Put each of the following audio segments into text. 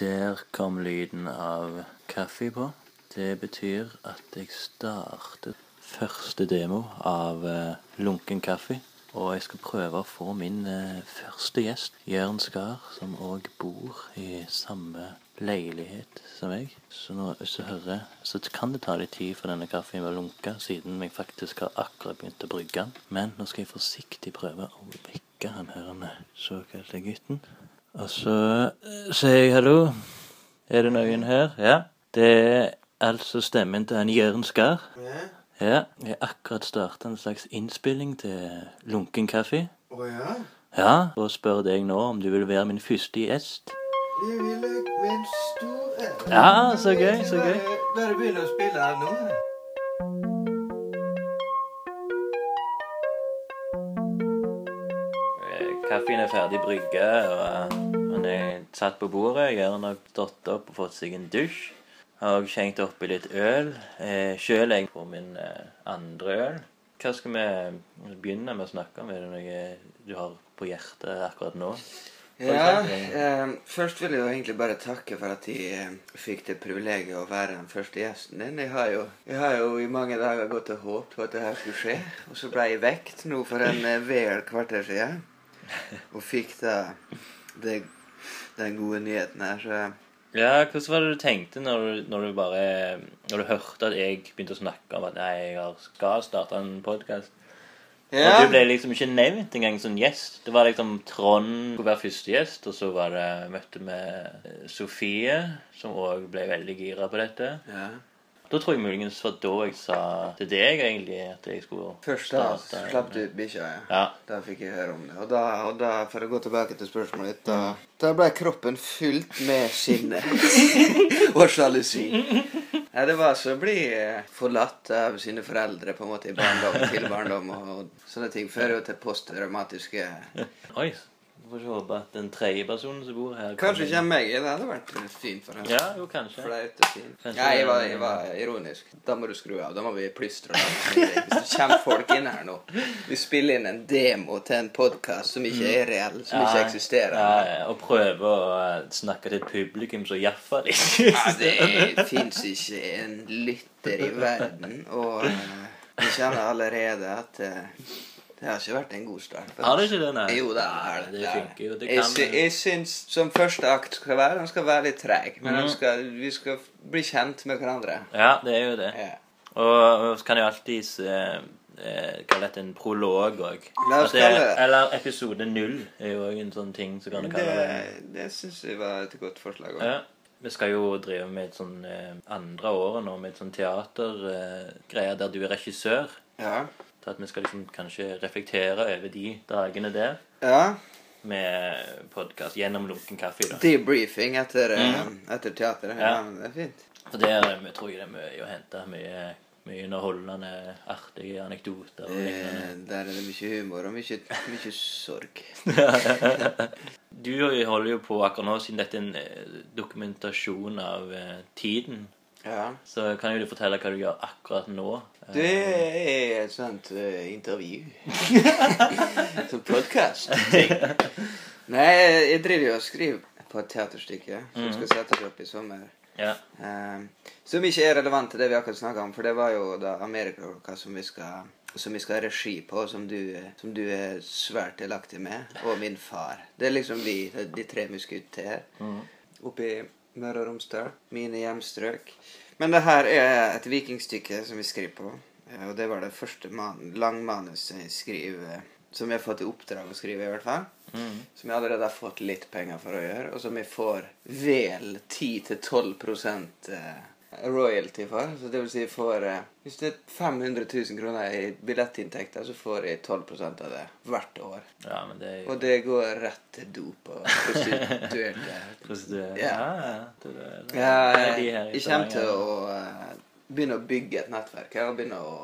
Der kom lyden av kaffe på. Det betyr at jeg startet første demo av eh, lunken kaffe. Og jeg skal prøve å få min eh, første gjest, Jørn Skar, som òg bor i samme leilighet som meg. Så nå, hvis du hører, så kan det ta litt tid for denne kaffen å lunke, siden jeg faktisk har akkurat begynt å brygge den. Men nå skal jeg forsiktig prøve å vekke han her den såkalte gutten. Og så eh, sier jeg hallo. Er det noen her? Ja. Det er altså stemmen til han Jørn Skar. Ja. Jeg har akkurat starta en slags innspilling til Lunken kaffe. Å ja? Ja, og spør deg nå om du vil være min første gjest. Det vil jeg med en stor ære. Ja, så gøy, så gøy. Bare, begynne å spille her nå. Kaffen er ferdig brygga, og han er satt på bordet. Jørn har stått opp og fått seg en dusj. Har skjenkt oppi litt øl. Eh, Sjøl er jeg på min eh, andre øl. Hva skal vi begynne med å snakke om? Er det noe du har på hjertet akkurat nå? Ja, eh, først vil jeg jo egentlig bare takke for at jeg eh, fikk det privilegiet å være den første gjesten din. Jeg har jo, jeg har jo i mange dager gått og håpet på at det her skulle skje. Og så ble jeg vekt nå for en eh, vel kvarter siden. Og fikk da det, den gode nyheten her, så Ja, Hvordan var det du tenkte når du, når du bare Når du hørte at jeg begynte å snakke om at nei, jeg skal starte en podkast? Ja. Og du ble liksom ikke nevnt engang som gjest. Det var liksom Trond skulle være første gjest, og så var det møte med Sofie, som òg ble veldig gira på dette. ja. Da tror jeg muligens var da jeg sa til deg egentlig at jeg skulle Først da starte slapp du ut bikkja, ja. Ja. Da fikk jeg høre om det. Og da, og da for å gå tilbake til spørsmålet ditt, da, da ble kroppen fylt med sinne og sjalusi. Ja, det var så å bli eh, forlatt av sine foreldre på en måte i barndom til barndom. Og sånne ting fører jo til posttraumatiske Oi. Får ikke håpe at den tredje personen som bor her Kanskje kommer meg. Det hadde vært fint for henne. Ja, jo, kanskje. Flaut og fint. Kanskje- Nei, jeg var, jeg var ironisk. Da må du skru av. Da må vi plystre av. Hvis det kommer folk inn her nå Vi spiller inn en demo til en podkast som ikke er reell, som ikke eksisterer. Ja, ja, og prøve å eh, snakke til et publikum som iallfall ikke Ja, det fins ikke en lytter i verden, og eh, vi kjenner allerede at eh, det har ikke vært en god start. Har det ikke det, nei? Jo, det er det det funker jo, det Jeg, kan sy det. jeg syns som første akt skal være Den skal være litt treg, men Mhm. skal, vi skal bli kjent med hverandre. Ja, det er jo det. Ja. Og, så kan jeg alltid eh, eh, kalle dette en prolog òg. Eller episode null er jo òg en sånn ting som kan kalle det. Det, det syns jeg var et godt forslag. Ja. Vi skal jo drive med et sånn eh, andre året nå med et sånn teatergreier der du er regissør. Ja. Så at vi skal liksom kanskje reflektere over de dagene der ja. med podkast gjennom lunken kaffe. da. Debriefing etter, eh, Mhm. etter teateret. Ja. Ja. det er fint. For der jeg tror jeg det er mye å hente. Mye, mye underholdende, artige anekdoter. og lignende. Eh, der er det mye humor og mye, mye sorg. Du holder jo på akkurat nå, siden dette er en eh, dokumentasjon av eh, tiden. Ja. Så kan jo du fortelle hva du gjør akkurat nå. Eh, Det er et sånt uh, intervju. Som podkast. Nei, jeg driver jo og skriver på et teaterstykke som mm. skal settes opp i sommer. Ja. Um, som ikke er relevant til det vi akkurat snakka om, for det var jo da Amerikaklokka som vi skal som vi skal ha regi på, som du, som du er svært delaktig med, og min far. Det er liksom vi, de tre musketerer, Mm. oppe i Møre og Romsdal. Mine hjemstrøk. Men det her er et vikingstykke som vi skriver på. eh, Og det var det første man, langmanuset jeg skriver, som jeg har fått i oppdrag å skrive, i hvert fall. Mm. Som jeg allerede har fått litt penger for å gjøre, og som jeg får vel 10-12 eh, royalty for. Så det vil si for eh, Hvis det er 500 000 kroner i billettinntekter, så får jeg 12% av det hvert år. ja, men det er jo Og det går rett til dop og prostituerte. Prostituert. Ja. Ja, ja. Det, det, det, Ja, jeg kommer til å eh, begynne å bygge et nettverk her, og begynne å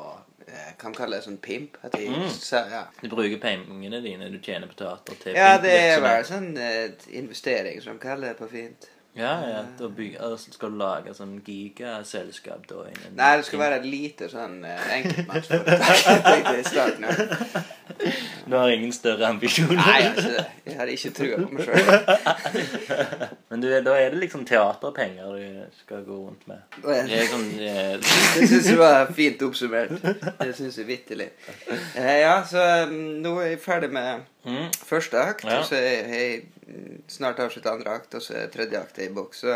eh, Kan kalle det sånn pimp. At jeg, Mm. så, ja. Du bruker pengene dine du tjener på teater til ja, det er vel sånn uh, investering, som de kaller det på fint. Ja, ja. Da bygger, altså, skal du lage sånn gigaselskap da? innen- Nei, det skal være et lite sånn eh, enkeltmannsforetak. tenkte jeg i starten. ja. Du har ingen større ambisjoner? Nei, altså, jeg hadde ikke trua på meg sjøl. Men du, da er det liksom teaterpenger du skal gå rundt med. Det sånn eh, Det syns jeg var fint oppsummert. Det syns jeg vitterlig. Eh, ja, så um, nå er jeg ferdig med mm, første akt, Ja. og så er jeg snart avslutta andre akt, og så er tredje akt i boks. Så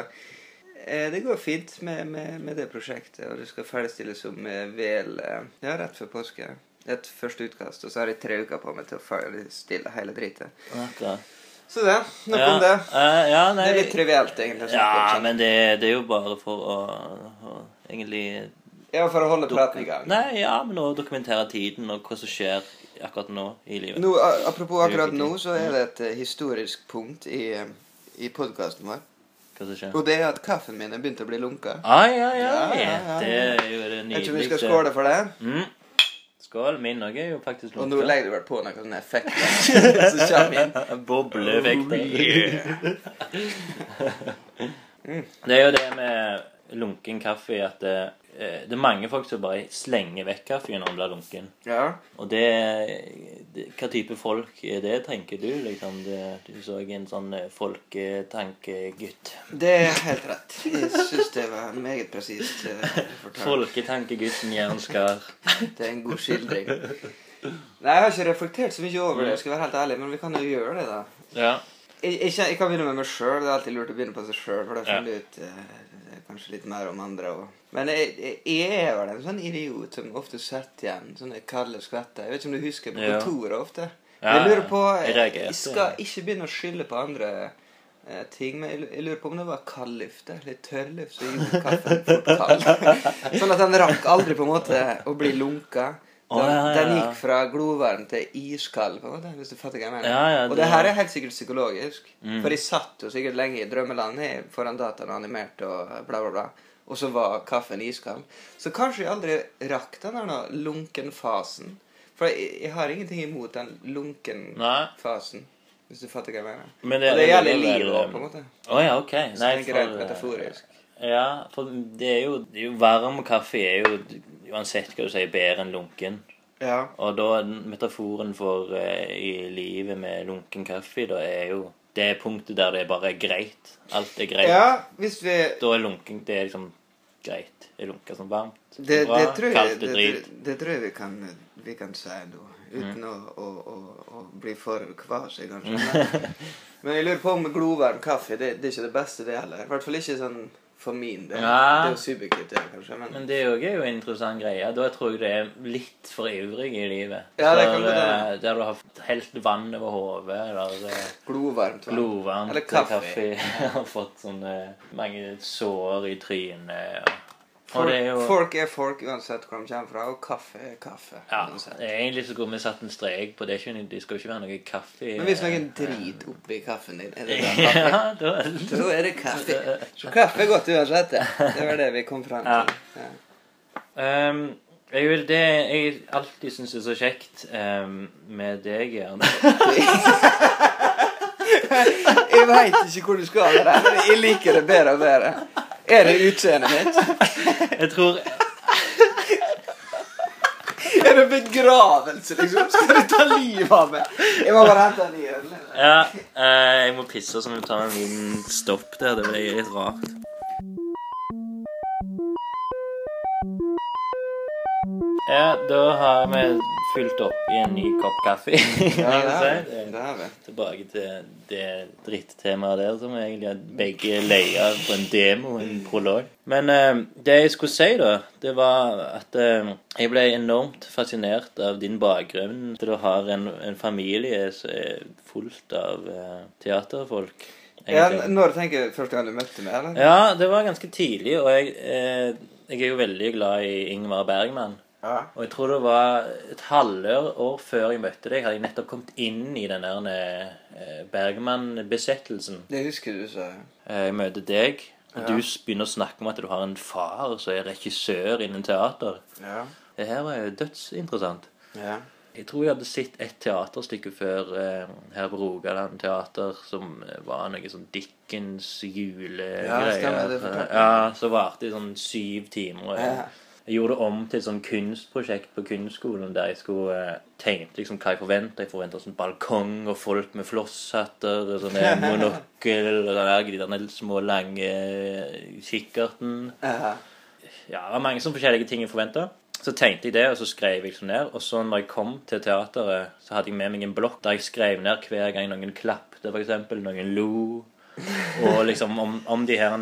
eh, det går fint med, med, med det prosjektet, og det skal ferdigstilles om eh, vel eh, Ja, rett før påske. Et første utkast, og så har jeg tre uker på meg til å ferdigstille hele dritet. Så det. Nok Ja, om det. Uh, ja, nei, Det er litt trivielt, egentlig. Ja, sånn. men det, det er jo bare for å, å egentlig Ja, for å holde praten i gang. Nei, ja, men å dokumentere tiden og hva som skjer akkurat nå i livet. Nå, apropos akkurat nå, så er det et eh, historisk punkt i, eh, i podkasten vår. Hva som skjer. Og det er at kaffen min er begynt å bli lunka. Ai, ai, ai. Ja, ja, ja. Det er jo det Jeg tror vi skal skåle for det. Mm. Skål. Min òg er jo faktisk Og nå legger du vel på noen sånne effekter som kommer inn. mm. Det er jo det med lunken kaffe at det, eh, er mange folk som bare slenger vekk kaffen når den blir lunken. Ja. Og det, det Hva type folk er det, tenker du? liksom? Det, du så en sånn eh, folketankegutt. Det er helt rett. Jeg syns det var meget presist eh, fortalt. Folketankegutten Jernskar. Det er en god skildring. Nei, Jeg har ikke reflektert så mye over det, jeg skal være helt ærlig, men vi kan jo gjøre det, da. Ja. Jeg, jeg, jeg kan begynne med meg sjøl. Det er alltid lurt å begynne på seg sjøl. For Ja. finner ut kanskje litt mer om andre. òg. Men jeg, jeg, er vel en sånn idiot som ofte setter igjen sånne kalde skvetter. Jeg vet ikke om du husker på kontoret ofte. Ja, jeg lurer på jeg. Jeg skal ikke begynne å skylde på andre eh, ting, men jeg, jeg lurer på om det var kaldluft. Eller tørrluft som gjorde kaffen fort kald. sånn at den rakk aldri på en måte å bli lunka. Den, ja, ja, den gikk fra glovarm til iskald, på en måte, hvis du fatter hva jeg mener. Og det- her er helt sikkert psykologisk. Mm. For jeg satt jo sikkert lenge i drømmeland foran dataen og animerte og bla, bla, bla. Og så var kaffen iskald. Så kanskje jeg aldri rakk den der lunkenfasen. For jeg, jeg har ingenting imot den lunkenfasen. Hvis du fatter hva jeg mener. Men det, og det gjelder livet òg, på en måte. Oh, ja, ok. Så det jeg for, metaforisk. Ja, for det er jo, det er jo varm kaffe er jo uansett hva du sier, bedre enn lunken. Ja. Og da metaforen for eh, i livet med lunken kaffe, da er jo det punktet der det bare er greit. Alt er greit. ja, hvis vi Da er lunken Det er liksom greit. Er lunker som varmt? det, bra. det, tror jeg, det, det, det tror jeg vi kan, vi kan si da. Uten å, å, å, å bli for kvasig, kanskje. Men jeg lurer på om glovarm kaffe det, det er ikke det beste, det heller. I hvert fall ikke sånn for min del. Ja. Det er jo subjektivt, det, kanskje. Men, Men det er jo er jo en interessant greie. Da tror jeg det er litt for ivrig i livet. Ja, det kan godt hende. eh, der du har helt vann over hodet, eller eh, glovarmt vann. Glovarmt Eller kaffe. kaffe. har fått sånne mange sår i trynet. Og Folk, er jo folk er folk uansett hvor de kommer fra, og kaffe er kaffe. ja, uansett. egentlig så godt vi satt en strek på det. Det skal jo ikke være noe kaffe Men hvis noen driter drit oppi kaffen din, er det da kaffe? Ja, da Da er det kaffe. Så kaffe er godt uansett, det. Var det vi kom fram til. Ja. Ehm, jeg vil det jeg alltid syns er så kjekt um, med deg, Jern Jeg veit ikke hvor du skal men jeg liker det bedre og bedre. Er det utseendet mitt? Jeg tror Er det begravelse, liksom? Skal du ta livet av meg? Jeg må bare hente en ny øl. Ja, eh, jeg må pisse, så vi tar en liten stopp der. Det blir litt rart. Ja, da har vi fylt opp i en ny kopp kaffe. Ja, det er vi. Det er vi. Tilbake til det drittemaet der som egentlig er begge leia på en demo, en prolog. Men eh, det jeg skulle si, da, det var at eh, jeg ble enormt fascinert av din bakgrunn. At du har en, en familie som er fullt av eh, teaterfolk. Ja, egentlig. n- når tenker du første gang du møtte meg, eller? Ja, det var ganske tidlig, og jeg, eh, jeg er jo veldig glad i Ingmar Bergman. Ja. Og jeg tror det var et halvår år før jeg møtte deg, hadde jeg nettopp kommet inn i den der eh, Bergman-besettelsen. Det husker du sa. Eh, Jeg møter deg, og Ja. du begynner å snakke om at du har en far som er regissør innen teater. Ja. Det her var jo dødsinteressant. Ja. Jeg tror jeg hadde sett et teaterstykke før eh, her på Rogaland Teater, som eh, var noe sånn Dickens Ja, julegreier. stemmer, det ja, så varte det sånn syv timer. Og Ja. Jeg gjorde det om til et sånn kunstprosjekt på kunstskolen der jeg skulle eh, tegnte liksom hva jeg forventa. Jeg forventa sånn balkong og folk med flosshatter og sånne monokkel og sånne der, de der små, lange eh, kikkerten. Ja. Det var mange sånne forskjellige ting jeg forventa. Så tenkte jeg det, og så skrev jeg liksom ned. Og så når jeg kom til teateret, så hadde jeg med meg en blokk der jeg skrev ned hver gang noen klappte, f.eks. Noen lo. Og liksom om, om de her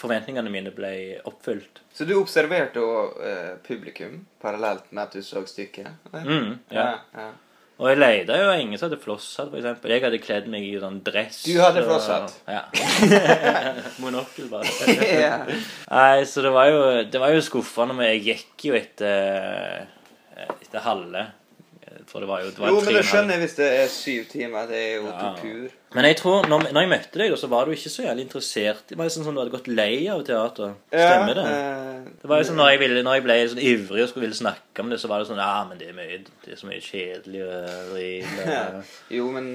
forventningene mine ble oppfylt. Så du observerte også eh, publikum parallelt med at du så stykket? Mm, ja. ja. Og jeg leide jo ingen som hadde flosshatt, f.eks. Jeg hadde kledd meg i sånn dress. Du hadde flosshatt? Ja. Monokkel, bare. ja. Nei, så det var jo, det var jo skuffende, men jeg gikk jo etter, etter halve. For det var jo det var Jo, men det skjønner jeg hvis det er syv timer. Det er jo Ja. pur. Men jeg tror, når, når jeg møtte deg, da, så var du ikke så jævlig interessert. Det var liksom sånn du hadde gått lei av teater. Stemmer det? eh, Det var jo sånn når jeg, ville, når jeg ble sånn ivrig og skulle ville snakke om det, så var det sånn Ja, men det er, mye, det er så mye kjedelig og driv. Jo, men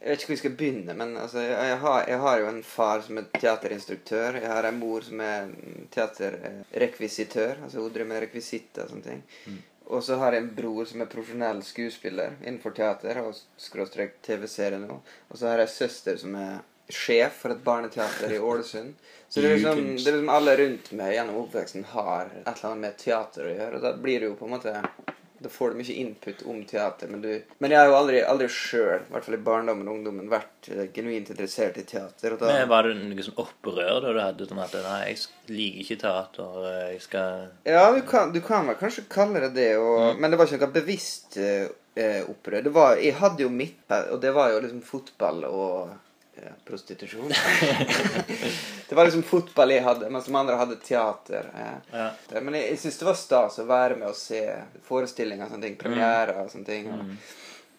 Jeg vet ikke hvor jeg skal begynne, men altså, jeg, jeg, har, jeg har jo en far som er teaterinstruktør. Jeg har en mor som er teaterrekvisitør. Altså hun driver med rekvisitter og sånne ting. Og så har jeg en bror som er profesjonell skuespiller innenfor teater og skråstrek TV-serie nå. Og så har jeg en søster som er sjef for et barneteater i Ålesund. Så det er, liksom, det er liksom alle rundt meg gjennom oppveksten har et eller annet med teater å gjøre. Og da blir det jo på en måte da får du mye input om teater, men, du, men jeg har jo aldri, aldri sjøl, i hvert fall i barndommen og ungdommen, vært eh, genuint interessert i teater. Da, Men Var det noe sånn opprør da du hadde sånn at Nei, jeg liker ikke teater. Jeg skal Ja, du kan, du kan vel kanskje kalle det det, og, men det var ikke noe bevisst eh, eh, opprør. Det var, jeg hadde jo mitt, og det var jo liksom fotball og ja, prostitusjon. det var liksom fotball jeg hadde, mens de andre hadde teater. Eh. Ja. Men jeg, jeg syns det var stas å være med og se forestillinger og sånne ting. Premierer og sånne ting. Og,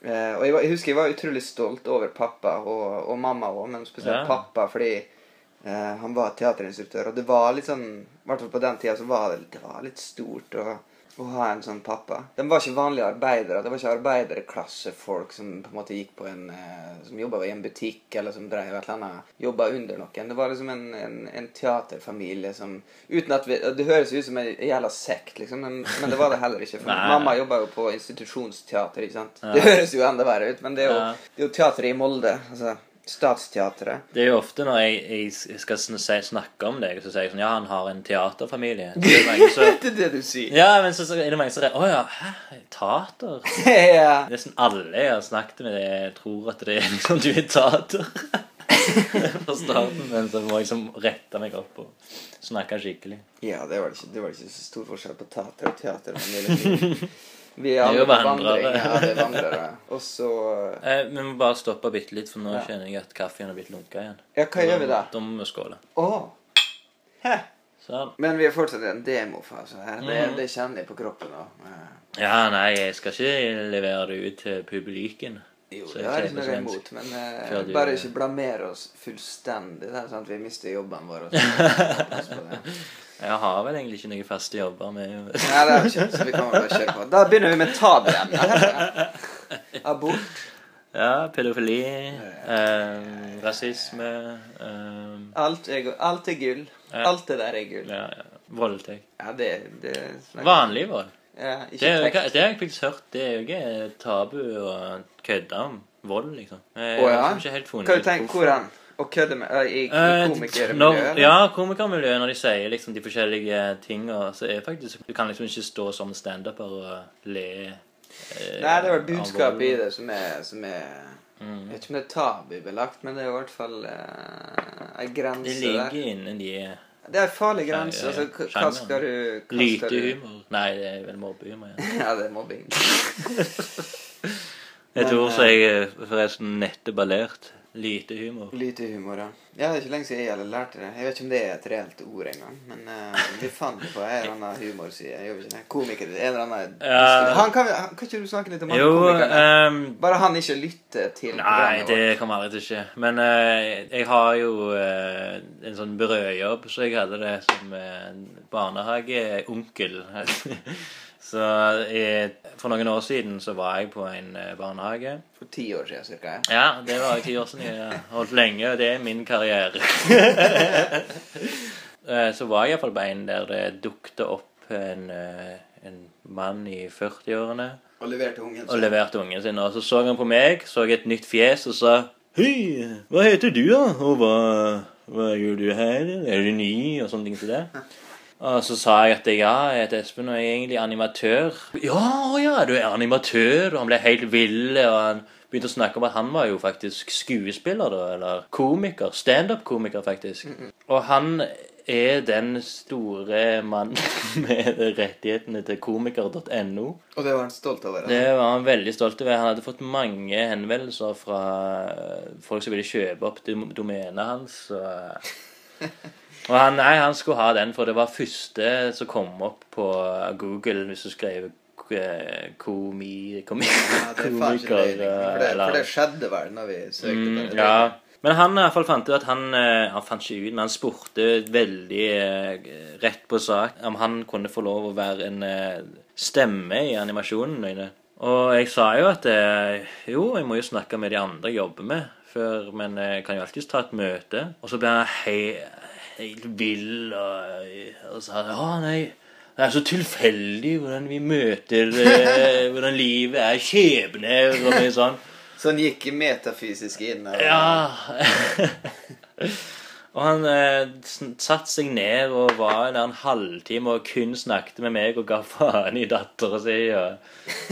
eh, og jeg, var, jeg husker jeg var utrolig stolt over pappa og, og mamma òg, men spesielt Ja. pappa fordi eh, han var teaterinstruktør. Og det var litt sånn I hvert fall på den tida så var det, det var litt stort å, å ha en sånn pappa. De var ikke vanlige arbeidere. Det var ikke arbeiderklassefolk som på en måte gikk på en eh, Som jobba i en butikk, eller som drev et eller annet Jobba under noen. Det var liksom en, en, en teaterfamilie som Uten at vi Det høres ut som en jævla sekt, liksom, men, men det var det heller ikke. Mamma jobba jo på institusjonsteater, ikke sant. Ja. Det høres jo enda verre ut, men det er jo, Ja. det er jo teateret i Molde. Altså Statsteatret. Det er jo ofte når jeg, jeg skal snakke om deg, så sier jeg sånn Ja, han har en teaterfamilie. Det er mange som det er det du sier. Ja, men så, så er det mange som sier Å ja, hæ? Teater? ja. Nesten alle jeg har snakket med, jeg tror at det er liksom du er teater. Fra starten, men så må jeg liksom rette meg opp og snakke skikkelig. Ja, det var ikke, det var ikke så stor forskjell på teater og teater. Vi er jo vandrere. Ja, det er vandrere. Og så Eh, vi må bare stoppe bitte litt, for nå Ja. kjenner jeg at kaffen har blitt lunka igjen. Ja, hva gjør vi da? Da må vi skåle. Oh. Hæ? Sånn. Men vi er fortsatt i en demofase her. Det, Mhm. det kjenner jeg på kroppen nå. Ja, nei, jeg skal ikke levere det ut til publiken. Jo, det har ikke noe imot, men eh, bare ikke blamere oss fullstendig, Det sånn at vi mister jobben det. Jeg har vel egentlig ikke noen faste jobber med Nei, det er ikke, så vi kan bare kjøre på. Da begynner vi med tabuemnet. Abort. Ja, pedofili, eh, rasisme eh, Alt er, alt er gull. Alt det der er gull. ja, ja, Voldtekt. Ja, det, det Vanlig vold. Ja, Det, er jo tekst. det har jeg faktisk hørt. Det er jo ikke tabu å kødde om vold, liksom. Jeg Å, ja? har ikke helt funnet Hva du ut tenker hvorfor. hvordan? Å kødde med øh, I, i Eh, komikermiljøet? når, ja, komikermiljøet, når de sier liksom de forskjellige tingene, så er faktisk Du kan liksom ikke stå som standuper og le. eh, Nei, det er vel av budskapet vold. i det som er, som er Mm. Jeg vet ikke om det er tabubelagt, men det er i hvert fall uh, ei grense Det der. ligger innen de Det er en farlig grense. Altså, hva- skal du hva Lytehumor. Nei, det er vel mobbehumor. Ja. Ja, det er mobbing. Et ord som jeg eh, forresten nettopp har lært. Lytehumor. Lytehumor, ja. ja. Det er ikke lenge siden jeg hadde lært det. Jeg vet ikke om det er et reelt ord engang. Men uh, vi fant det på en eller annen humorside. Komiker. En eller annen Ja. han, kan, han, kan ikke du snakke litt om han Jo, komikeren? ehm, Bare han ikke lytter til Nei, det kommer aldri til å skje. Men uh, jeg har jo uh, en sånn brødjobb, så jeg hadde det som eh, barnehageonkel. så jeg, for noen år siden så var jeg på en eh, barnehage. For ti år siden cirka. Ja. Ja, det var ti år siden. Jeg holdt lenge, og det er min karriere. Eh, Så var jeg iallfall på en der det dukket opp en, eh, en mann i 40-årene Og leverte ungen sin. og leverte ungen sin. Og så så han på meg, så et nytt fjes og sa Hei, hva heter du, da? Og hva, hva gjør du her? Er du ny? Og sånne ting til det. Og så sa jeg at ja, jeg heter Espen og jeg er egentlig animatør. Ja, å ja, du er animatør. Og han ble helt vill. Og han begynte å snakke om at han var jo faktisk skuespiller, da. Eller komiker. Standup-komiker, faktisk. Og han er den store mannen med rettighetene til komiker.no. Og det var han stolt over? Det var han veldig stolt over. Han hadde fått mange henvendelser fra eh, folk som ville kjøpe opp dom- domenet hans. Og, han, nei, han skulle ha den, for det var første som kom opp på Google hvis du skrev eh, komi, komi, Ja, det. For for det skjedde vel når vi søkte på Mm, det. ja. Men han i hvert fall fant ut at han eh, Han fant ikke ut, men han spurte veldig eh, rett på sak om han kunne få lov å være en eh, stemme i animasjonen. Og jeg sa jo at eh, jo, jeg må jo snakke med de andre jeg jobber med, før, men jeg kan jo alltids ta et møte. Og så ble han helt, vill og, og sa å nei. Det er så tilfeldig hvordan vi møter eh, Hvordan livet er skjebne og mye sånn. Så han gikk metafysisk inn? Eller? Ja. og han eh, satte seg ned og var der en halvtime og kun snakket med meg og ga faen i dattera si. Og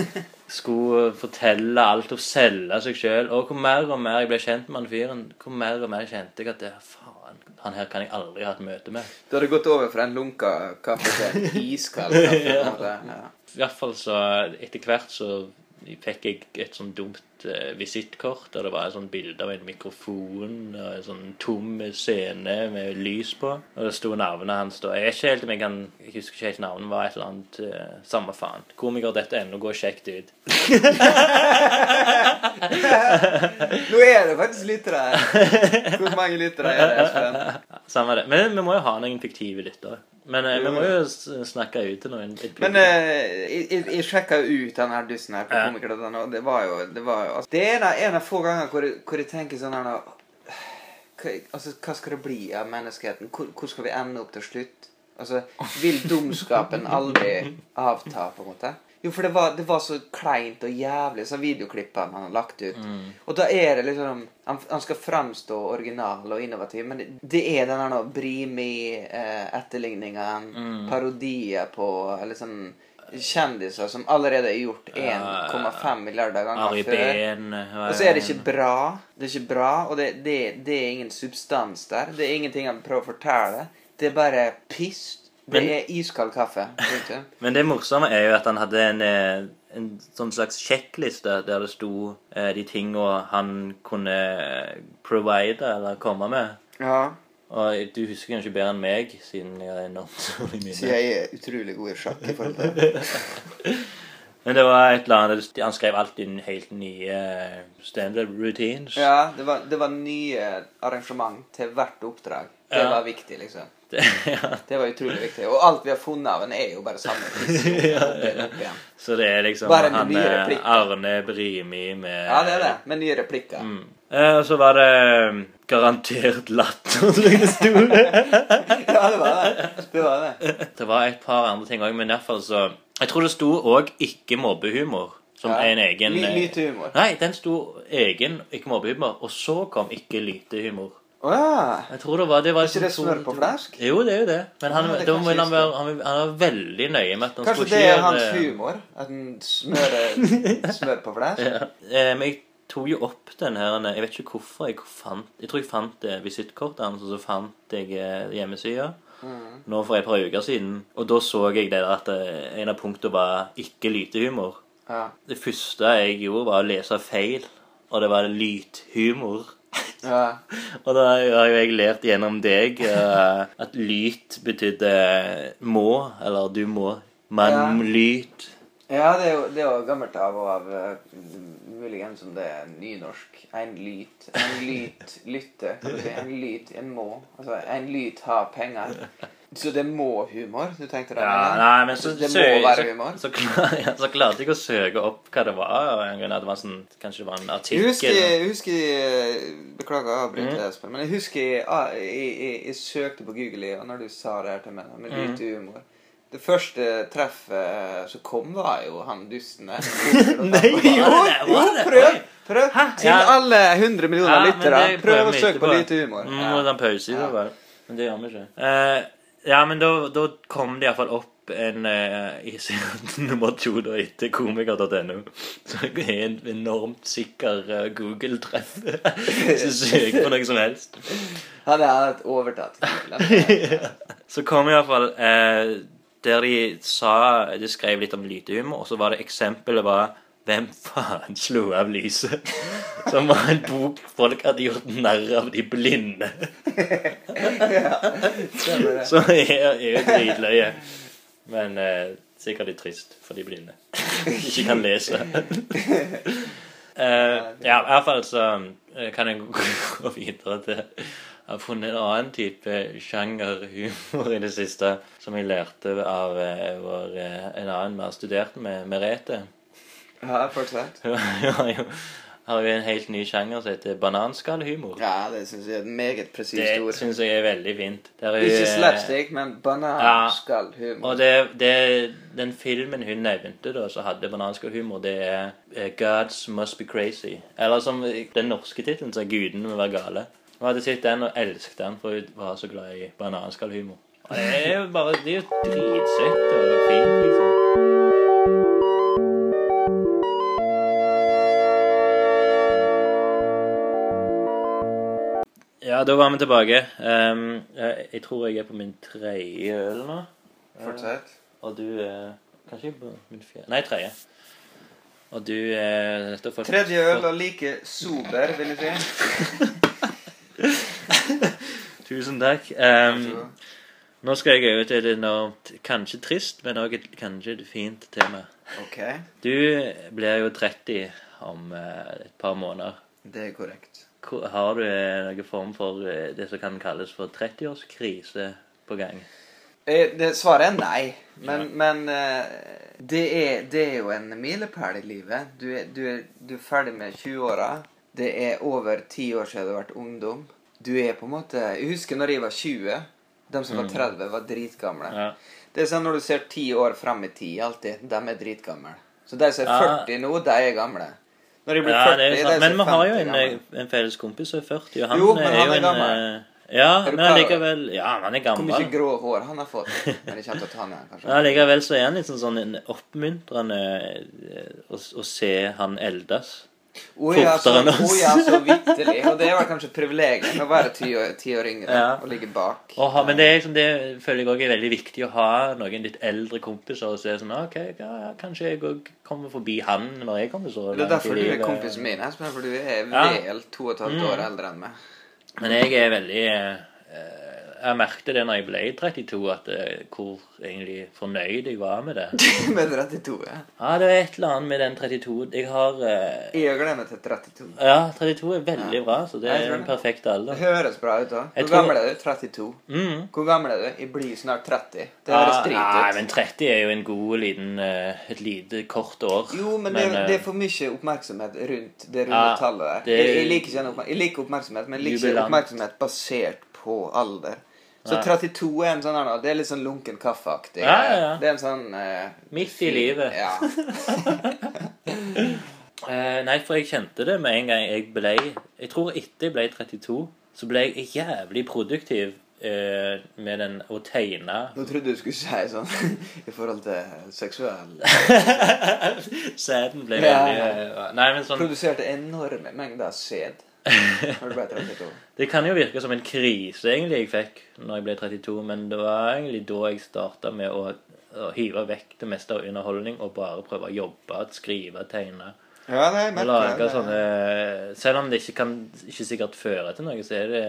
skulle fortelle alt og selge seg sjøl. Og hvor mer og mer jeg ble kjent med han fyren, hvor mer og mer kjente jeg at det, faen, han her kan jeg aldri ha et møte med. Du hadde gått over fra en lunka kaffe til en iskald kaffe? Ja. I hvert fall så etter hvert så fikk jeg et sånn dumt eh, visittkort der det var et sånt bilde av en mikrofon og en sånn tom scene med lys på. Og det sto navnet hans da. Jeg helt jeg kan Jeg husker ikke helt navnet. var et eller annet eh, Samme faen. Komiker dette ennå går kjekt ut. Nå er det faktisk lyttere her. Hvor mange lyttere er det, Espen? Samme det. Men vi må jo ha noen fiktive lyttere. Men eh, vi må jo s- snakke ut til noen. litt Men publikum. eh, jeg, jeg, sjekka jo ut den her dusten her på Ja. komiker.no, og det var jo Det, var jo, altså, det er en av, en av få ganger hvor, jeg- hvor jeg tenker sånn her nå hva, altså, hva skal det bli av menneskeheten? Hvor, hvor skal vi ende opp til slutt? Altså, Vil dumskapen aldri avta, på en måte? Jo, for det var, det var så kleint og jævlig, så videoklippene han har lagt ut. Og da er det liksom Han, han skal framstå original og innovativ, men det, det er den der Brimi-etterligninga, Brimi-etterligningen, parodier på eller sånn kjendiser som allerede er gjort 1,5 milliarder ganger Ari før. Ben, Og så er det ikke bra. Det er ikke bra, og det, det, det er ingen substans der. Det er ingenting han prøver å fortelle. Det er bare piss. Det Men- er iskald kaffe. Men det morsomme er jo at han hadde en, eh, en sånn slags sjekkliste der det sto eh, de tingene han kunne eh, provide eller komme med. Ja. Og du husker kanskje bedre enn meg, siden jeg er enormt dårlig Så minne. jeg er utrolig god i sjakk i forhold til det. Men det var et eller annet Han skrev alltid helt nye eh, standard routines. Ja, det var, det var nye arrangement til hvert oppdrag. Det Ja. var viktig, liksom. Det, ja. Det var utrolig viktig. Og alt vi har funnet av den, er jo bare samme. Så det er liksom Bare han eh. Arne Brimi med Ja, det er det. Med nye replikker. Mm. Eh, og så var det eh, garantert latter, tror jeg det sto. Ja, det var det. Det var det. Det var et par andre ting òg, men fall så Jeg tror det sto òg 'ikke mobbehumor' som Ja. en egen Lytehumor. Nei, den sto egen 'ikke mobbehumor', og så kom 'ikke lytehumor'. Å ja. Jeg tror det var det var ikke det smør på flask? Jo, det er jo det. Men han, Ja, det ikke han, var, han, han var veldig nøye med at han Kanskje skulle det er hans humor? At han smører smør på flask? Ja. Eh, men jeg tok jo opp den her Jeg vet ikke hvorfor jeg fant Jeg tror jeg fant eh, visittkortet hans, og så fant jeg eh, hjemmesida. Mm. Nå for et par uker siden. Og da så jeg det der at eh, en av punktene var ikke lytehumor. Ja. Det første jeg gjorde, var å lese feil, og det var lythumor. Ja. Og da har jo jeg lært gjennom deg uh, at lyt betydde må, eller du må. Man Ja. lyt. Ja, det er jo, det er jo gammelt av og av eh, Muligens om det er nynorsk. En lyt. En lyt lytte. En lyt, en må. Altså, en lyt har penger. Så det må humor? Du tenkte det? Ja, nei, men så, det må være humor? så, klar, ja, så klarte jeg å søke opp hva det var. og en grunn at det var sånn, Kanskje det var en Jeg artikkel. husker, jeg husker Beklager å avbryte, Mm. Espen, men jeg husker jeg, jeg, jeg, jeg søkte på Google og når du sa det her til meg, med Mm. lite humor Det første treffet som kom, var jo han dusten der. Nei, jo, jo, prøv! Prøv. Hæ? Til Ja. alle 100 millioner Ja, lyttere. Prøv å søke på lite humor. Ja. må ta en pause i det, bare. Men det gjør vi ikke. Eh, ja, men da, kom det iallfall opp en eh, i siden nummer to da etter komiker.no. Så jeg er en enormt sikker eh, Google-treff. Du søker på noe som helst. Han er et overtatt Så kom iallfall eh, der de sa De skrev litt om lytehumor, og så var det eksempelet var hvem faen slo av lyset? Som var en bok folk hadde gjort narr av de blinde. Så jeg er jo dritløye. Men eh, sikkert litt trist for de blinde. Ikke kan lese. Uh, ja, i hvert fall så eh, kan jeg gå videre til Jeg har funnet en annen type sjangerhumor i det siste som jeg lærte av eh, en annen vi har studert med, Merete. Ja, fortsett. Hun har vi en helt ny sjanger som heter bananskallhumor. Ja, det syns jeg er et meget presist ord. Det syns jeg er veldig fint. Der er Ikke eh, slapstick, men bananskallhumor. Og det, det, den filmen hun nevnte da, som hadde bananskallhumor, det er eh, 'Gods Must Be Crazy'. Eller som den norske tittelen, så er 'Gudene må være gale'. Hun hadde sett den og elsket den, for hun var så glad i bananskallhumor. Og det er jo bare Det er jo dritsøtt og fint, liksom. Ja, da var vi tilbake. Um, jeg, jeg tror jeg er på min tredje øl nå. Fortsett. Og du er kanskje på min fjerde Nei, tredje. Og du er nettopp fått Tredje øl og like sober, vil jeg si. Tusen takk. Ehm, god. nå skal jeg over til et enormt kanskje trist, men òg et, kanskje et fint tema. Ok, Du blir jo 30 om eh, et par måneder. det er korrekt. Har du eh, noen form for eh, det som kan kalles for 30-årskrise på gang? Eh, Det, svaret er nei. Men, men eh, det, er, det er jo en milepæl i livet. Du er, du, er, du er ferdig med 20-åra. Det er over ti år siden du har vært ungdom. Du er på en måte Jeg husker når jeg var 20. De som var 30, var dritgamle. Ja. Det er sånn når du ser ti år fram i tid, alltid. De er dritgamle. Så de som er Ja. 40 nå, de er gamle. Når de blir Ja, 40, det er. Men vi har jo en, en felles kompis som er 40, og han, Jo, men er han jo er en gammel. eh, Ja, Er men allikevel Ja, han er Hvor mye gammel. grå hår han har fått. Men ikke ta han igjen, kanskje. Ja, allikevel så er han litt sånn, sånn oppmuntrende eh, å, å se han eldes. Ja, så, Fortere enn oss. å ja, så vitterlig. Og det var kanskje privilegiet med å være ti år, ti år yngre Ja. og ligge bak. Og ha, men det, er liksom, det føler jeg også er veldig viktig å ha noen litt eldre kompiser og se sånn OK, ja, kanskje jeg òg kommer forbi han når jeg kommer så Det er derfor du er kompisen min, Espen. For du er vel to og et halvt Mm. år eldre enn meg. Men jeg er veldig eh, Jeg merket det når jeg ble 32, at eh, hvor egentlig fornøyd jeg var med det. Med 32, ja. Ja, det er et eller annet med den 32 Jeg har eh, Jeg gleder meg til 32. Ja, 32 er veldig Ja. bra, så det er en perfekt alder. Det høres bra ut da. Hvor tror- gammel er du? 32. Mm. Hvor gammel er du? Jeg blir snart 30. Det høres Ah, drit Nei, men 30 er jo en god liten eh, Et lite, kort år. Jo, men, det, eh, det er for mye oppmerksomhet rundt det runde Ja, tallet der. det- Jeg, jeg, liker ikke den oppmer- jeg liker oppmerksomhet, men jeg liker ikke oppmerksomhet basert på alder. Så 32 er en sånn her nå, Det er litt sånn lunken kaffeaktig. Ja, ja, ja. Det er en sånn eh, Midt i livet. Ja. Eh, nei, for jeg kjente det med en gang jeg ble Jeg tror etter jeg ble 32, så ble jeg jævlig produktiv eh, med den å tegne. Nå trodde du skulle si sånn i forhold til seksuell Sæden ble veldig eh, Nei, men sånn Produserte enorme mengder sæd når du ble 32. Det kan jo virke som en krise egentlig jeg fikk når jeg ble 32, men det var egentlig da jeg starta med å, å hive vekk det meste av underholdning og bare prøve å jobbe, skrive, tegne. Ja, nei, merker lage det. sånne Selv om det ikke kan ikke sikkert føre til noe, så er det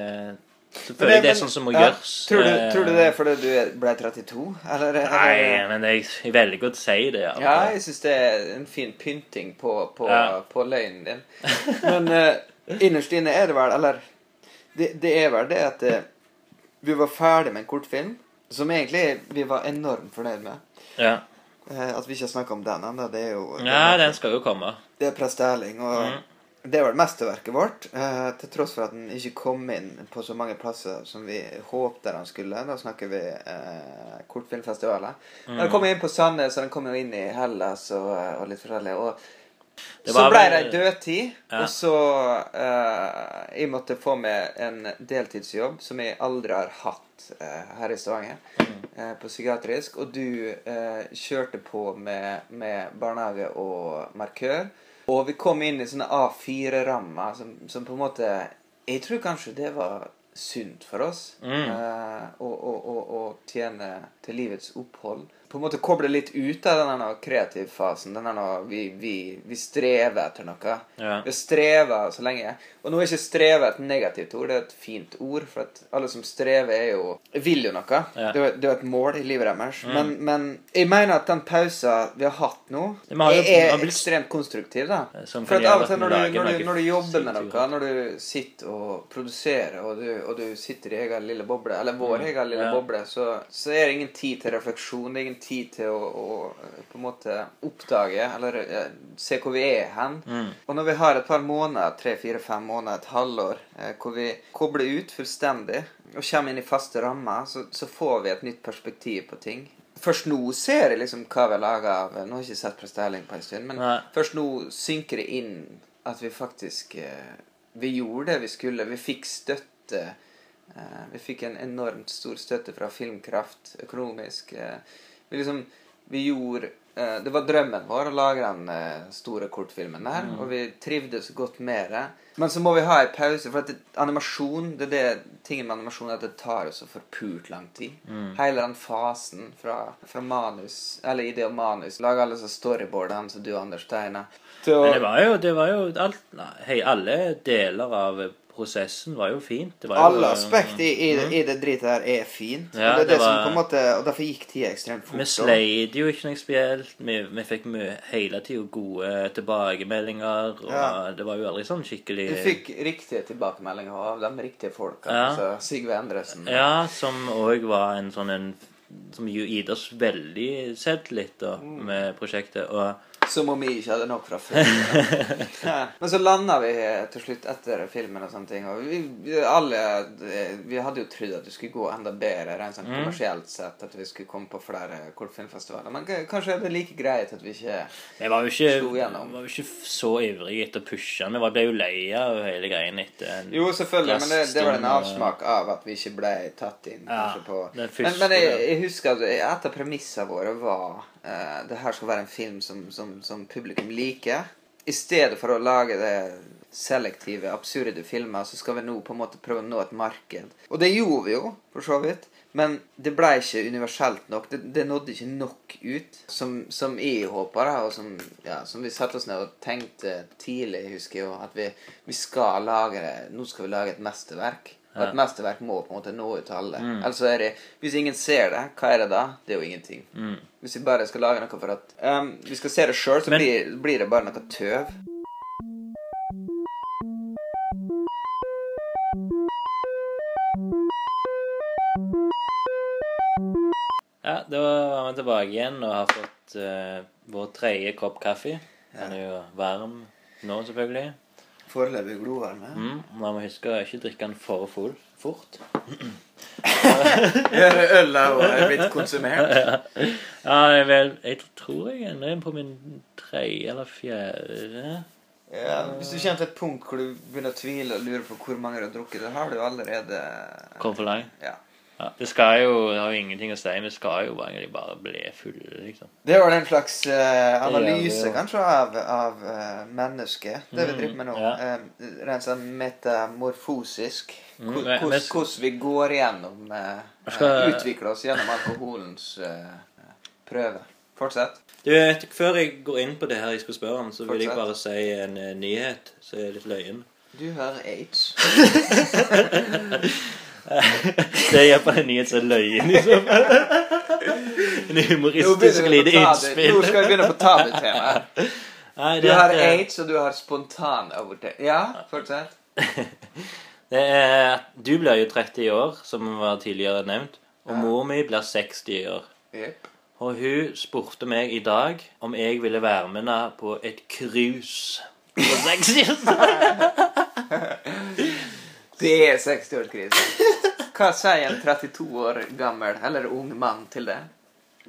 Selvfølgelig Men det er sånn som må ja, gjøres. Tror du, eh, tror du det er fordi du ble 32? Eller, eller Nei, men jeg, jeg velger å si det. Ja, Ja, jeg syns det er en fin pynting på, på, Ja. på løgnen din. Men eh, innerst inne er det vel Eller det, det er vel det at eh, vi var ferdig med en kortfilm som egentlig vi var enormt fornøyd med. Ja. Eh, at vi ikke har snakka om den ennå, det er jo det er- den skal jo komme. Det er Prest Erling, og Mm. det er vel mesterverket vårt. Eh, til tross for at den ikke kom inn på så mange plasser som vi håpte den skulle. Da snakker vi eh, kortfilmfestivaler. Mm. Den kom inn på Sandnes, og den kom jo inn i Hellas og, og litt forskjellig. Og Det så var ble det dødtid, Ja. og så uh, Jeg måtte få meg en deltidsjobb som jeg aldri har hatt uh, her i Stavanger, Mm. uh, på psykiatrisk. Og du kjørte på med, med barnehage og markør. Og vi kom inn i sånne A4-rammer som, som på en måte Jeg tror kanskje det var sunt for oss Mm. å, å, å, å tjene til livets opphold. På en måte koble litt ut av denne kreativfasen. Denne nå- vi, vi, vi strever etter noe. Ja. Vi strever så lenge. Og nå er ikke streve et negativt ord, det er et fint ord. For alle som strever, er jo vil jo noe. Ja. Det, er, det er et mål i livet deres. Mm. Men, men jeg mener at den pausen vi har hatt nå, Det må jo- er, blitt- ekstremt konstruktiv. da. For at av og til når du, når, når du jobber med noe, når du sitter og produserer, og du, og du sitter i egen lille boble, eller vår Mm. egen lille Ja. boble, så, så er det ingen tid til refleksjon. Det er ingen tid til å, å eh, på en måte oppdage, eller eh, se hvor vi er hen. Mm. Og når vi har et par måneder, tre, fire, fem måneder, et halvår, eh, hvor vi kobler ut fullstendig og kommer inn i faste rammer, så, så får vi et nytt perspektiv på ting. Først nå ser jeg liksom hva vi har laga av Nå har jeg ikke sett Prest Erling på en stund, men Nei. først nå synker det inn at vi faktisk Vi gjorde det vi skulle. Vi fikk støtte. Vi fikk en enormt stor støtte fra Filmkraft økonomisk. Vi liksom Vi gjorde eh, Det var drømmen vår å lage den eh, store kortfilmen der, og vi trivdes godt med det. Men så må vi ha en pause, for at det, animasjon det er det tingen med animasjon er at det tar jo så forpult lang tid. Hele den fasen fra, fra manus, eller idé og manus, lage alle disse storyboardene som du, Anders, tegner. Men det var jo, det var jo alt, nei, hei, alle deler av prosessen var jo fint. Det var jo, Alle aspekt i, i, det- i det dritet her er fint. Ja, og det er det det, som var- på en måte Og derfor gikk tida ekstremt fort. Vi sleit jo ikke noe spesielt. Vi, vi fikk mye, hele tida gode tilbakemeldinger. Og Ja. det var jo aldri sånn skikkelig Du fikk riktige tilbakemeldinger av de riktige folka. Ja. Altså Sigve Endresen. Ja, som òg var en sånn en Som jo gitt oss veldig selvtillit Mm. med prosjektet. Og Som om vi ikke hadde nok fra før. Ja. Men så landa vi til slutt etter filmen og sånne ting. Og vi, vi alle Vi hadde jo trodd at det skulle gå enda bedre rent sånn Mm. kommersielt sett. At vi skulle komme på flere kortfilmfestivaler. Men kanskje er det like greit at vi ikke vi var jo ikke, Slo igjennom. vi var jo ikke så ivrige etter å pushe. Vi ble jo lei av hele greien etter en Jo, selvfølgelig, men det, det var en avsmak av at vi ikke ble tatt inn. Ja, på... Men, men jeg, jeg husker at et av premissene våre var eh, det her skal være en film som, som, som publikum liker. I stedet for å lage det selektive, absurde filmer, så skal vi nå på en måte prøve å nå et marked. Og det gjorde vi jo, for så vidt. Men det ble ikke universelt nok. Det, det nådde ikke nok ut. Som, som jeg håper, og som, ja, som vi satte oss ned og tenkte tidlig, husker jeg jo, at vi, vi skal lage det Nå skal vi lage et mesterverk. Og et mesterverk må på en måte nå ut til alle. Ellers er det Hvis ingen ser det, hva er det da? Det er jo ingenting. Hvis vi bare skal lage noe for at um, vi skal se det sjøl, så Men- blir, blir det bare noe tøv. Ja, da var vi tilbake igjen og har fått uh, vår tredje kopp kaffe. Den er jo varm nå, selvfølgelig. Foreløpig glovarme. Mm, man må huske å ikke drikke den for full fort. Øla er blitt konsumert. Ja, jeg, vel, jeg tror jeg er inn på min tredje eller fjerde. Ja, hvis du kommer til et punkt hvor du begynner å tvile og lure på hvor mange du har drukket, da har du allerede Kom for langt. Ja. Ja, det skal jo, det har jo ingenting å si. Vi skal jo egentlig bare bli fulle, liksom. Det er jo en slags uh, analyse, vi jo. kanskje, av, av uh, mennesket. Det vi Mm, driver med nå. ja. Uh, rent sånn metamorfosisk. Mm, Hvordan men- vi går igjennom eh, Skal- Utvikler oss gjennom alkoholens prøve. Fortsett. Du Før jeg går inn på det her jeg skal spørre om, så vil jeg bare si en nyhet som er litt løyen. Du hører aids. Det er iallfall en nyhet som er løyen, i så fall. En humoristisk lite innspill. Nå skal vi begynne på tabutemaet. Du har aids, og du har spontan spontanabort. Ja, fortsett. Det er Du blir jo 30 år, som var tidligere nevnt. Og Ja. mor mi blir 60 år. Yep. Og hun spurte meg i dag om jeg ville være med henne på et cruise på 60 Det er 60-årskrise. Hva sier en 32 år gammel eller ung mann til det?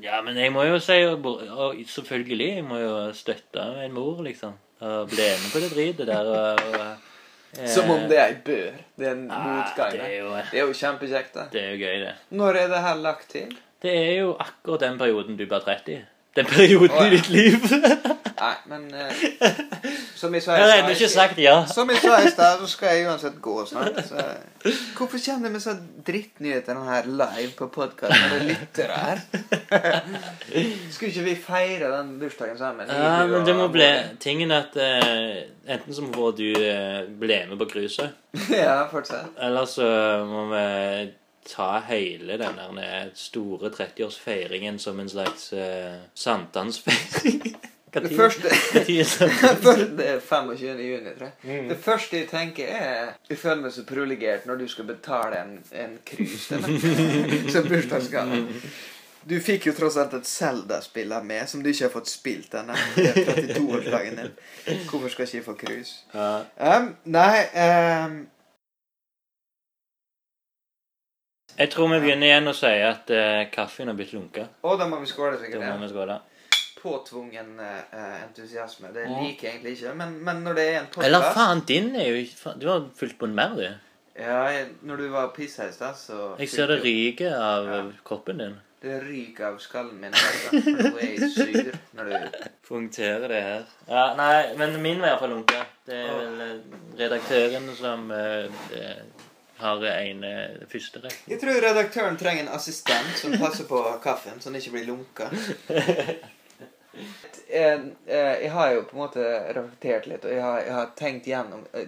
Ja, men jeg må jo si og Selvfølgelig, jeg må jo støtte en mor, liksom. Og bli med på det dritet der. Og, og, eh, Som om det er ei bør. Det er en ah, motgang. Det er jo, Det er jo kjempekjekt, det. det er jo gøy, det. Når er det her lagt til? Det er jo akkurat den perioden du blir 30. Den perioden oh, ja. i ditt liv. Nei, men uh, Som jeg sa Jeg har ennå ikke sagt ja. Som jeg sa i stad, så skal jeg uansett gå snart. Så. Hvorfor kommer vi så drittnyheter her live på podkasten og det er lyttere her? Skulle ikke vi feire den bursdagen sammen? Ja, men det må bli Tingen at uh, enten så må du uh, bli med på cruiset, Ja, fortsett. eller så må vi ta hele den der store 30-årsfeiringen som en slags uh, sankthansfeiring. Det første Det er 25. juni, tror jeg. Mm. Det første jeg tenker, er Jeg føler meg så privilegert når du skal betale en, en cruise eller? som bursdagsgave. Du fikk jo tross alt et Zelda-spill av med, som du ikke har fått spilt ennå. Det er 32-årsdagen din. Hvorfor skal ikke jeg få cruise? Ja. Um, nei um, Jeg tror vi begynner igjen å si at eh, kaffen har blitt lunka. Og da må vi skåle, Da sikkert. må Ja. vi skåle. Påtvungen eh, entusiasme. Det liker jeg egentlig ikke. Men, men når det er en podcast Eller faen, din er jo ikke faen, Du har fylt på mer, du. Ja, jeg, Når du var pissa i stad, så Jeg ser det ryker av Ja. kroppen din. Det ryker av skallen min. altså, For nå er jeg sur når du Punkterer det her. Ja, nei, men min var iallfall lunka. Det er vel eh, redaktøren som eh, eh, har en uh, første rekke. Jeg tror redaktøren trenger en assistent som passer på kaffen, så den ikke blir lunka. Eh, eh, Jeg har jo på en måte reflektert litt, og jeg har, jeg har tenkt gjennom noe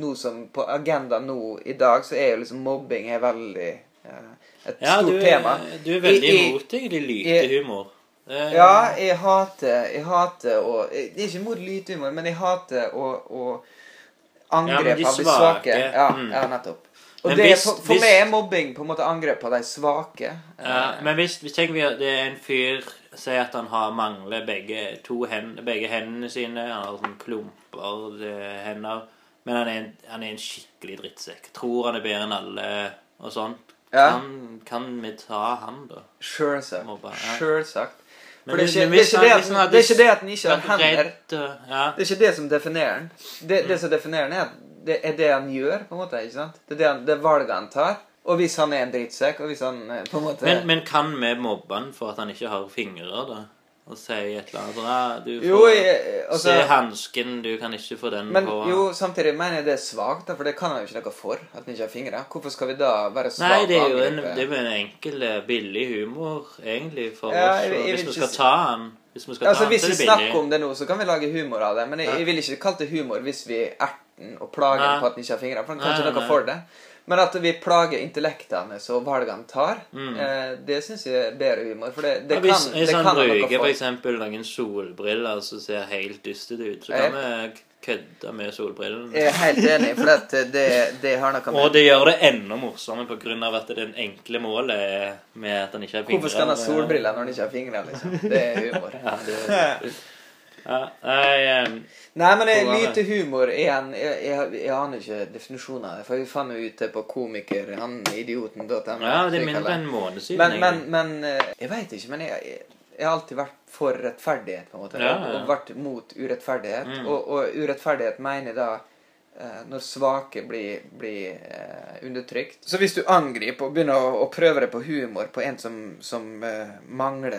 Nå som på agendaen nå i dag, så er jo liksom mobbing er veldig eh, et Ja, stort du, er- tema. du er veldig i- imot egentlig lytehumor. Eh, Ja, jeg hater Jeg hater å Det er ikke mot lytehumor, men jeg hater å, å Ja, de av de svake. Ja, mm. ja, nettopp. Og det, hvis- for, for hvis- meg er mobbing på en måte angrep på de svake. Ja, men hvis, hvis tenker vi at det er en fyr Sier at han har mangler begge, hen, begge hendene sine. Han har sånn klumper eh, hender. Men han er, en, han er en skikkelig drittsekk. Tror han er bedre enn alle og sånn. Ja. Kan, kan vi ta han, da? Sjølsagt. Sure. Sjølsagt. For det er ikke det er det at han det er ikke det at den ikke har hender. Ja. Det er ikke det som definerer den. Det, det som definerer den, er det er det han gjør, på en måte. ikke sant? Det er det, han, valget han tar. Og hvis han er en drittsekk, og hvis han eh, på en måte Men, men kan vi mobbe han for at han ikke har fingre, da? Og si et eller annet sånn ja, Du får Jo, jeg, altså, se hansken, du kan ikke få den Men på jo, samtidig mener jeg det er svakt, for det kan han jo ikke noe for. At han ikke har fingre. Hvorfor skal vi da være svake? Nei, det er jo en, det er en enkel, eh, billig humor, egentlig, for Ja, oss. jeg- jeg hvis vi skal ta han Hvis vi Altså, Hvis så vi er snakker om det nå, så kan vi lage humor av det. Men jeg, jeg vil ikke kalle det humor hvis vi erter den og plager den på at den ikke har fingre. For han kan ikke noe for det. Men at vi plager intellektet hans og valgene tar, Mm. eh, det syns jeg er bedre humor. For det, det Ja, kan, hvis, hvis det han kan bruker f.eks. noen solbriller som ser helt dystete ut, så kan vi kødde med solbrillene. Jeg er helt enig, for det, det har noe med Og det gjør det enda morsommere på grunn av at det enkle målet er med at han ikke har fingre. Hvorfor skal han ha solbriller når han ikke har fingre? liksom? Det er humor. Ja, det, ja, nei, eh, Nei, men jeg, lite humor igjen. Jeg, jeg, jeg aner ikke det. For vi fant jo ut det på komiker, han idioten.no. ja, det er mindre enn en måned siden. Men, men, men eh, jeg veit ikke. Men jeg, jeg, jeg har alltid vært for rettferdighet, på en måte. Ja, ja. og vært mot urettferdighet. Mm. Og, og urettferdighet mener jeg da eh, når svake blir, blir uh, undertrykt. Så hvis du angriper og begynner å, å prøve deg på humor på en som, som uh, mangler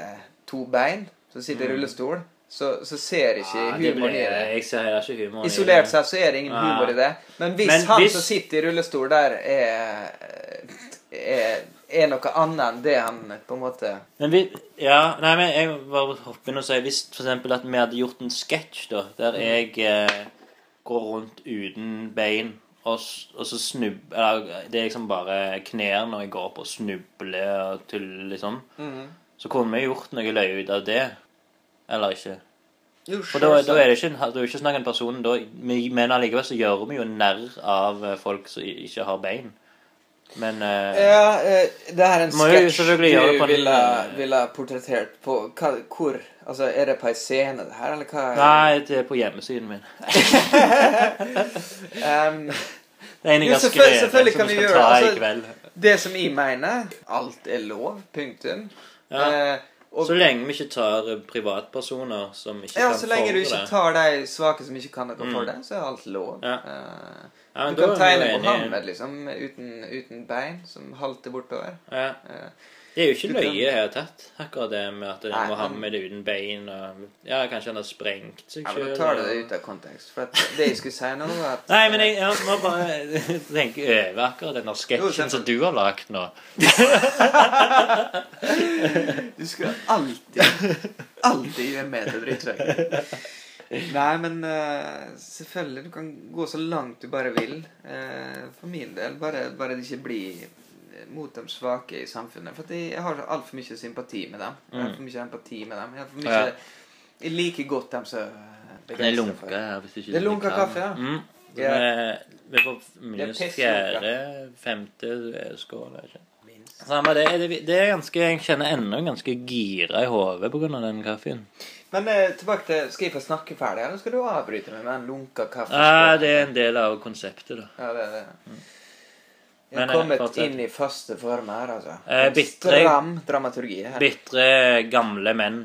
to bein, som sitter i Mm. rullestol, så, så ser ikke Ja, det humoren i det. Jeg ser ikke humoren. Isolert sett så er det ingen humor i det. Men hvis Men han hvis- som sitter i rullestol der, er, er, er noe annet enn det han på en måte Men vi, ja, nei, men jeg bare hoppe inn og si Hvis eksempel at vi hadde gjort en sketsj da, der Mm. jeg eh, går rundt uten bein og, og så snub... Eller det er liksom bare knær når jeg går opp og snubler og tuller, liksom. Mhm. Så kunne vi gjort noe løye ut av det. Eller ikke. Jo, For da, da er det ikke, da er ikke snakk om personen. Da, vi- mener allikevel så gjør vi jo narr av eh, folk som ikke har bein. Men uh, Ja, eh, det her er en sketsj du ville, vil portrettert på hva, Hvor? Altså, er det på ei scene, det her, eller hva? Nei, det er på hjemmesiden min. um, Det er en jeg har skrevet selvfølgelig som vi skal gjøre ta ta i Altså, kveld. det som jeg mener, alt er lov. Punktum. Ja. Eh, og, Så lenge vi ikke tar privatpersoner som ikke ja, kan så lenge du ikke tar de svake som ikke kan noe for Mm. det, så er alt lov. Ja. Uh, Ja, du kan tegne. Mohammed liksom, uten, uten bein, som halter bortover. Ja. Eh, Det er jo ikke løye i det hele tatt, akkurat det med at Nei, Mohammed er uten bein og Ja, kanskje han har sprengt seg ja, men da tar du det ut av kontekst. For det jeg skulle si nå, var at Nei, men jeg, jeg må bare tenke over akkurat den sketsjen som du har lagd nå. Du skal alltid, alltid gjøre med til drittsekk. Nei, men uh, selvfølgelig. Du kan gå så langt du bare vil. Uh, for min del. Bare, bare det ikke blir mot de svake i samfunnet. For jeg, har altfor mye sympati med dem. Jeg har for mye empati med dem. Jeg, har for mye, Mm. Ja. jeg liker godt dem som Det er lunka her, hvis ikke Det er kan. kaffe, ja. Mm. Ja. vi- er på minus er fjerde, femte skål. ikke? Samme det. Det, er ganske, jeg kjenner ennå ganske gira i hodet pga. den kaffen. Men eh, tilbake til Skal jeg få snakke ferdig, eller skal du avbryte meg med den lunka kaffen? Ja, det er en del av konseptet, da. Ja, det er det. Jeg har eh, kommet fortsatt. inn i faste former her, altså. Eh, bittre, Stram dramaturgi her. Bitre, gamle menn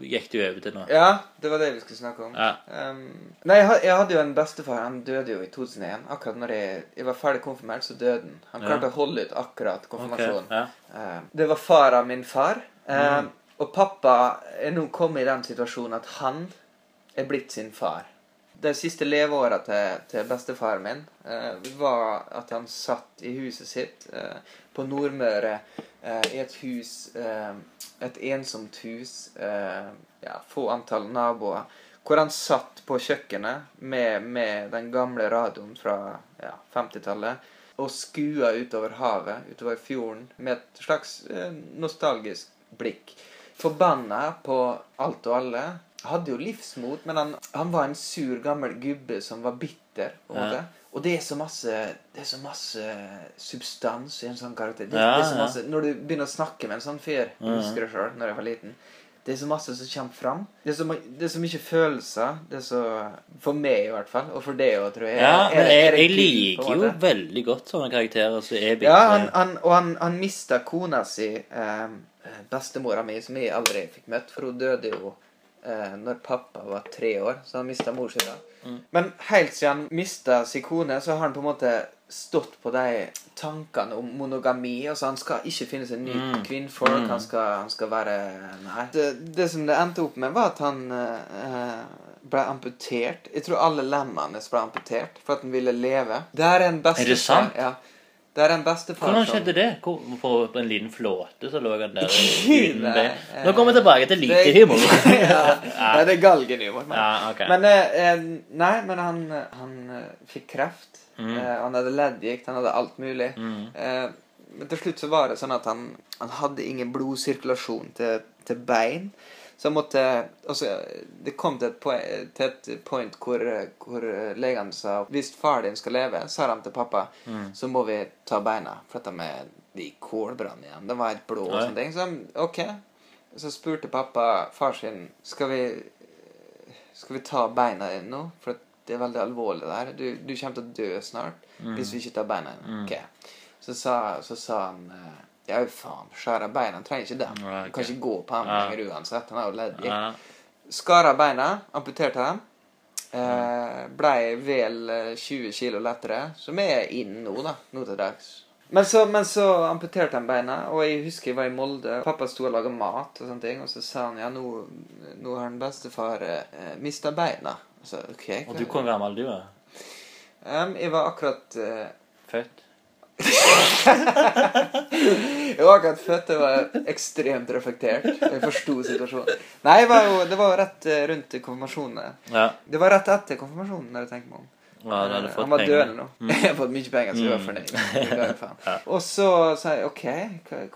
gikk du over til nå. Ja, det var det vi skulle snakke om. Ja. Um, nei, jeg, jeg hadde jo en bestefar. Han døde jo i 2001. Akkurat når jeg, jeg var ferdig konfirmert, så døde han. Han Ja. klarte å holde ut akkurat konfirmasjonen. konfirmasjonen. ja. um, det var far av min far. Um, Mm. Og pappa er nå kommet i den situasjonen at han er blitt sin far. De siste leveåra til, til bestefaren min eh, var at han satt i huset sitt eh, på Nordmøre eh, i et hus eh, Et ensomt hus. Eh, ja, få antall naboer. Hvor han satt på kjøkkenet med, med den gamle radioen fra ja, 50-tallet og skua utover havet, utover fjorden, med et slags eh, nostalgisk blikk. Forbanna på alt og alle. Hadde jo livsmot, men han, han var en sur, gammel gubbe som var bitter. på en Ja. måte. Og det er så masse Det er så masse substans i en sånn karakter. Det, Ja, det er så masse, når du begynner å snakke med en sånn fyr Jeg husker det sjøl når jeg var liten. Det er så masse som kommer fram. Det er så, det er så mye følelser. Det er så For meg, i hvert fall. Og for deg òg, tror jeg. Ja, men er jeg, jeg liker jo veldig godt sånne karakterer som er bitre. Ja, han, han, og han, han mista kona si, eh, bestemora mi, som jeg aldri fikk møtt, for hun døde jo eh, når pappa var tre år, så han mista mor si da. Mm. Men helt siden han mista sin kone, så har han på en måte stått på de tankene om monogami. Altså Han skal ikke finne seg ny Mm. kvinnfolk. Mm. Han, skal, han skal være Nei. Det, det som det endte opp med, var at han eh, ble amputert. Jeg tror alle lemmene ble amputert for at han ville leve. Det er en bestefar Er det sant? Ja. Det er en bestefar Hvordan skjedde det? Hvor, på, en liten flåte så lå han der uten det. Nå kommer vi tilbake til lite humor. ja. Nei, det er galgenhumor. Men, Ja, okay. men eh, eh, Nei, men han, han eh, fikk kreft. Mm. Eh, han hadde leddgikt, han hadde alt mulig. Mm. Eh, men til slutt så var det sånn at han, han hadde ingen blodsirkulasjon til, til bein. Så jeg måtte Altså, det kom til et, point, til et point hvor, hvor legene sa hvis far din skal leve, sa de til pappa, Mm. så må vi ta beina. For at de er de kålbrann igjen. Det var helt blå og sånne ting. Så OK. Så spurte pappa far sin skal vi, skal vi ta beina dine nå. For det er veldig alvorlig der. Du, du kommer til å dø snart hvis vi ikke tar beina dine. Mm. Okay. Så sa, så sa han eh, Ja, faen, skjære beina. Han trenger ikke det. Ja, Du kan ikke gå på ham lenger uansett. Han er jo leddgikt. Ja. Skar av beina, amputerte dem. Eh, blei vel eh, 20 kilo lettere, som er inn nå, da. Nå til dags. Men så, men så amputerte han beina, og jeg husker jeg var i Molde. Pappa sto og laga mat, og sånne ting, og så sa han ja, nå, nå har han bestefar eh, mista beina. Så, okay, Og du, hvor gammel du er? Em, jeg var akkurat eh, Født? Jeg var akkurat født, jeg var ekstremt reflektert. Jeg forsto situasjonen. Nei, var jo, det var jo rett eh, rundt konfirmasjonen. Ja. Det var rett etter konfirmasjonen, når jeg tenker meg om. Ja, du hadde Eh, fått han var penger. døende nå. Jeg har fått mye penger, så jeg var Mm. fornøyd. Ja. Og så sa jeg OK,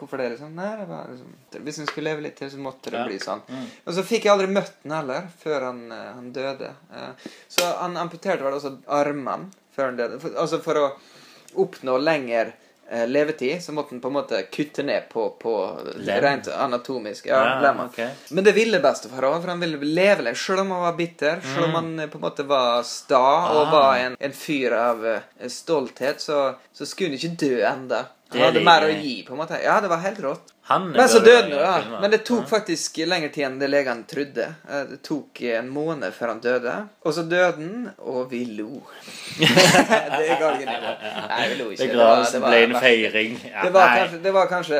hvorfor det? Liksom? Nei, det var liksom Hvis hun skulle leve litt til, så måtte det Ja. bli sånn. Mm. Og så fikk jeg aldri møtt han heller, før han, eh, han døde. Så han amputerte vel også armene før han døde. For, altså for å oppnå lenger eh, levetid, så måtte han på en måte kutte ned på, på Lem. rent anatomisk. Ja, Ja, lemmer. ok. Men det ville bestefar òg, for han ville leve lenge. Selv om han var bitter, selv om han eh, på en måte var sta og Mm. Ah. var en, en fyr av eh, stolthet, så, så skulle han ikke dø enda. Han hadde mer å gi, på en måte. Ja, det var helt rått. Han Men så døde han jo jo, Men det tok faktisk lengre tid enn det legene trodde. Eh, Det tok en måned før han døde. Og så døde han, og vi lo. det ga ikke nivå. Nei, vi lo ikke. Det var- det ble en feiring. Ja, Det var kanskje, det var kanskje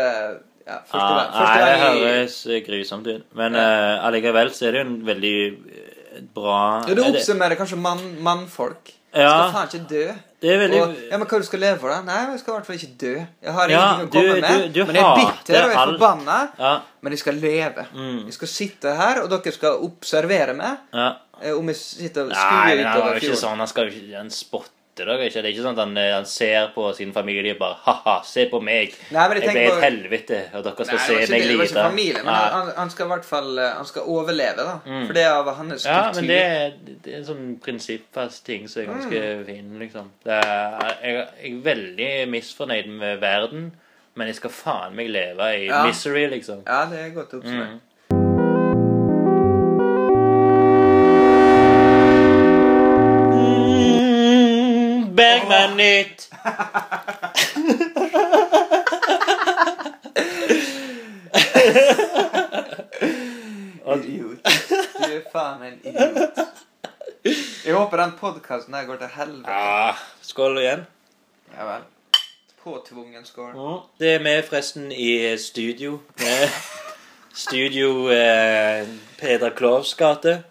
ja, første Ja, gang, første nei, det gang i høres grusomt ut. Men eh, allikevel så er det jo en veldig eh, bra Ja, Du er det- oppsummerer kanskje mann, mannfolk. Ja. Skal faen ikke dø. Det er veldig Og, ja, men hva du skal leve for, da? Nei, jeg skal i hvert fall ikke dø. Jeg har Ja, ingenting å du- komme med. du- du men jeg er bitter og jeg er all- forbanna. Ja. Men jeg skal leve. Mm. Jeg skal sitte her, og dere skal observere meg. ja. eh, Om jeg sitter og skuer utover fjorden. Nei, det var jo ikke sånn. Han skal jo ikke en spotter dere ikke. Det er ikke sånn at han, eh, han ser på sin familie bare Ha-ha, se på meg. Nei, men jeg ble et på- helvete, og dere skal Nei, se meg lide. det var ikke familie, men han, han- skal i hvert fall eh, Han skal overleve, da. For det er av hans Ja, men det, det er en sånn prinsippfast ting som er ganske Mm. fin, liksom. Det er, jeg, jeg er veldig misfornøyd med verden, men jeg skal faen meg leve i Ja. misery, liksom. Ja, det er godt oppsummert. Mm. Mm, Bergman-nytt! Idiot. Du er faen en idiot. Jeg håper den podkasten her går til helvete. Ja, skål igjen. Ja vel. Påtvungen skål. Det er vi forresten i studio. Eh, Studio eh, Peder Klovs gate.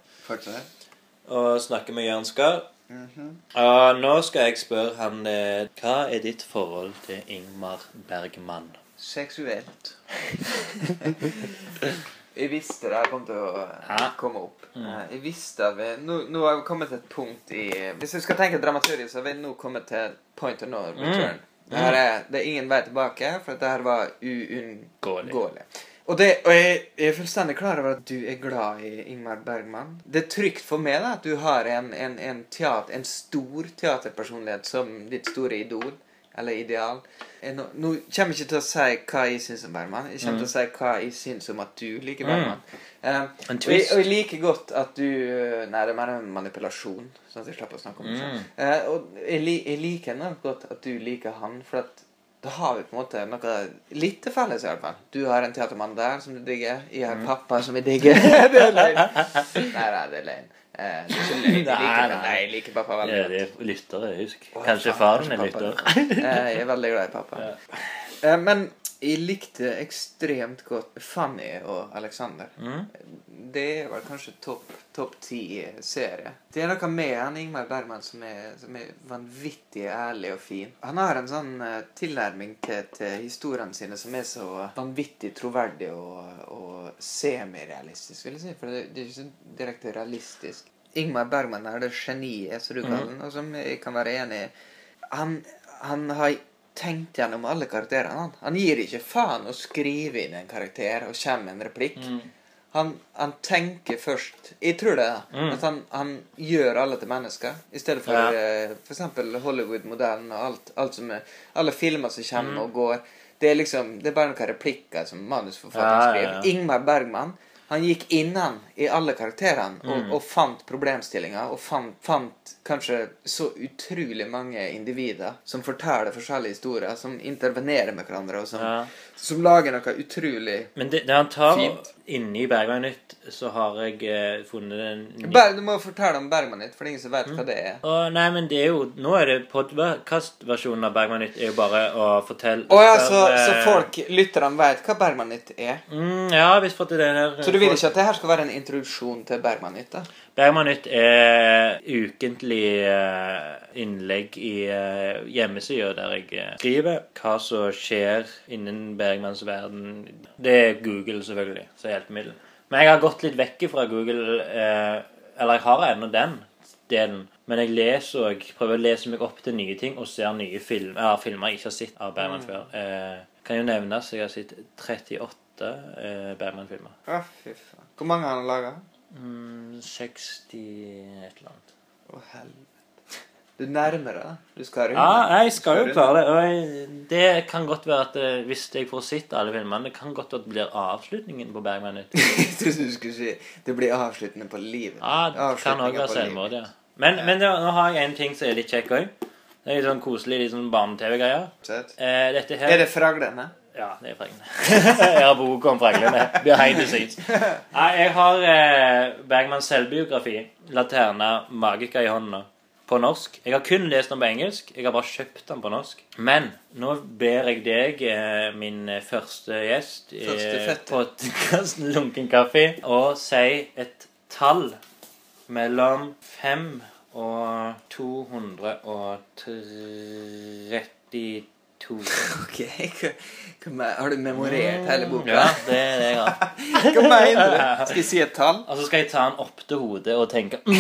Og snakker med Jørn Skar. Mhm. Og nå skal jeg spørre han eh, Hva er ditt forhold til Ingmar Bergman? Seksuelt. jeg visste det kom til å eh, komme opp. Eh, Jeg visste at vi, nå, nå har vi kommet til et punkt i Hvis vi skal tenke dramaturgisk, så har vi nå kommet til point of no return. Det, her er, det er ingen vei tilbake, for dette var uunngåelig. Og, det, og jeg, jeg er fullstendig klar over at du er glad i Ingmar Bergman. Det er trygt for meg da, at du har en, en, en, teater, en stor teaterpersonlighet som ditt store idol. Eller ideal. Jeg, nå, nå kommer jeg ikke til å si hva jeg syns om Bergman. Jeg kommer til å si hva jeg syns om at du liker Mm. Bergman. Eh, En og, jeg, twist. og jeg liker godt at du Nei, det er mer en manipulasjon. Sånn at jeg slipper å snakke om det. Mm. Eh, og jeg, jeg liker enormt godt at du liker han, for at da har vi på en måte noe litt til felles, i hvert fall. Du har en teatermann der som du digger. Jeg Mm. har en pappa som jeg digger. det er løgn. Nei, nei, det er løgn. Eh, det er ikke løgn. Jeg liker, nei. jeg liker pappa veldig Ja, godt. det er lyttere, husk. Å, Kanskje faren er lytter. Eh, Jeg er veldig glad i pappa. Ja. Eh, Men jeg likte ekstremt godt Fanny og Alexander. Mm. Det er vel kanskje topp top ti serie. Det er noe med han Ingmar Bergman som er, som er vanvittig ærlig og fin. Han har en sånn eh, tilnærming til, til historiene sine som er så vanvittig troverdig og, og semirealistisk, vil jeg si. For det, det er ikke så direkte realistisk. Ingmar Bergman er det geniet, som du kaller mm. og som jeg kan være enig i. Han, han har tenkt gjennom alle karakterene. Han, han gir ikke faen å skrive inn en karakter og kommer med en replikk. Mm. Han, han tenker først Jeg tror det. da, Mm. At han, han gjør alle til mennesker. I stedet for Ja. f.eks. for eksempel Hollywood-modellen og alt, alt som er Alle filmer som kommer Mm. og går. Det er liksom, det er bare noen replikker som manusforfatteren Ja, skriver. ja, ja. Ingmar Bergman han gikk innan i alle karakterene og, Mm. og fant problemstillinger. Og fant, fant kanskje så utrolig mange individer som forteller forskjellige historier, som intervenerer med hverandre, og som, Ja. som lager noe utrolig Men det, det han tar Fint. Inni Bergman Nytt, så har jeg eh, funnet en ny Ber, Du må fortelle om Bergman litt, for det er ingen som vet Mm. hva det er. Og, nei, men det er jo Nå er det podkastversjonen av Bergman Nytt er jo bare å fortelle Å ja, så, spørre- så folk, lytterne, vet hva Bergman nytt er? mm, Ja, hvis for at det her Så du vil ikke at det her skal være en introduksjon til Bergman nytt? da? Bergman Nytt er ukentlig eh, innlegg i uh, hjemmesida der jeg eh, skriver hva som skjer innen Bergmanns verden. Det er Google, selvfølgelig, som hjelpemiddel. Men jeg har gått litt vekk fra Google. eh, eller jeg har ennå den delen. Men jeg leser og prøver å lese meg opp til nye ting og ser nye film, ja, filmer jeg ikke har sett av Bergman før. Eh, kan jo nevnes jeg har sett 38 eh, Bergman-filmer. Å, fy faen. Hvor mange har han laga? Mm, 60 et eller annet. Å, helvete. Du nærmer deg. Du skal runde. Ja, jeg skal jo klare det. Og jeg, det kan godt være at eh, hvis jeg får sett alle filmene, det kan godt være at det blir avslutningen på Bergman. nytt. Jeg trodde du skulle si det blir avsluttende på livet. Ja, det kan Avslutningen òg være på selvmord, livet. ja. Men, men det, nå har jeg en ting som er litt kjekk òg. Det er litt sånn koselig litt sånn barne-TV-greier. Sett. Eh, dette her Er det fraglene? Ja, det er fregne jeg har bok om freglene. Behind the scenes. Jeg har eh, Bergmans selvbiografi, 'Laterna Magica' i hånda, på norsk. Jeg har kun lest den på engelsk. Jeg har bare kjøpt den på norsk. Men nå ber jeg deg, eh, min første gjest Første fette. podkasten Lunken kaffe, å si et tall mellom 5 og 232 Ok, Har du memorert hele boka? Ja, det er det jeg har. Hva mener du? Skal jeg si et tall? Og så skal jeg ta den opp til hodet og tenke mm.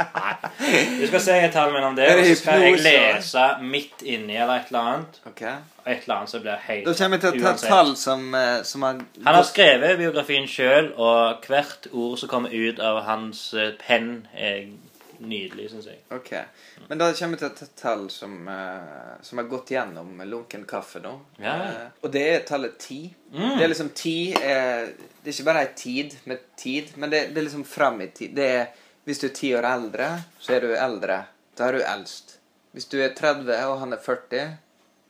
Du skal si et tall mellom det, og så skal jeg lese midt inni eller et eller annet. Og et eller annet som blir helt Da kommer jeg til å ta et tall som, eh, som har Han har skrevet biografien sjøl, og hvert ord som kommer ut av hans eh, penn, nydelig, syns jeg. Ok. Men da kommer vi til et tall som, eh, som har gått gjennom lunken kaffe nå. Ja. Eh, og det er tallet ti. Mm. Det er liksom ti eh, Det er ikke bare ei tid med tid, men det, det er liksom fram i tid. Det er, hvis du er ti år eldre, så er du eldre. Da er du eldst. Hvis du er 30 og han er 40,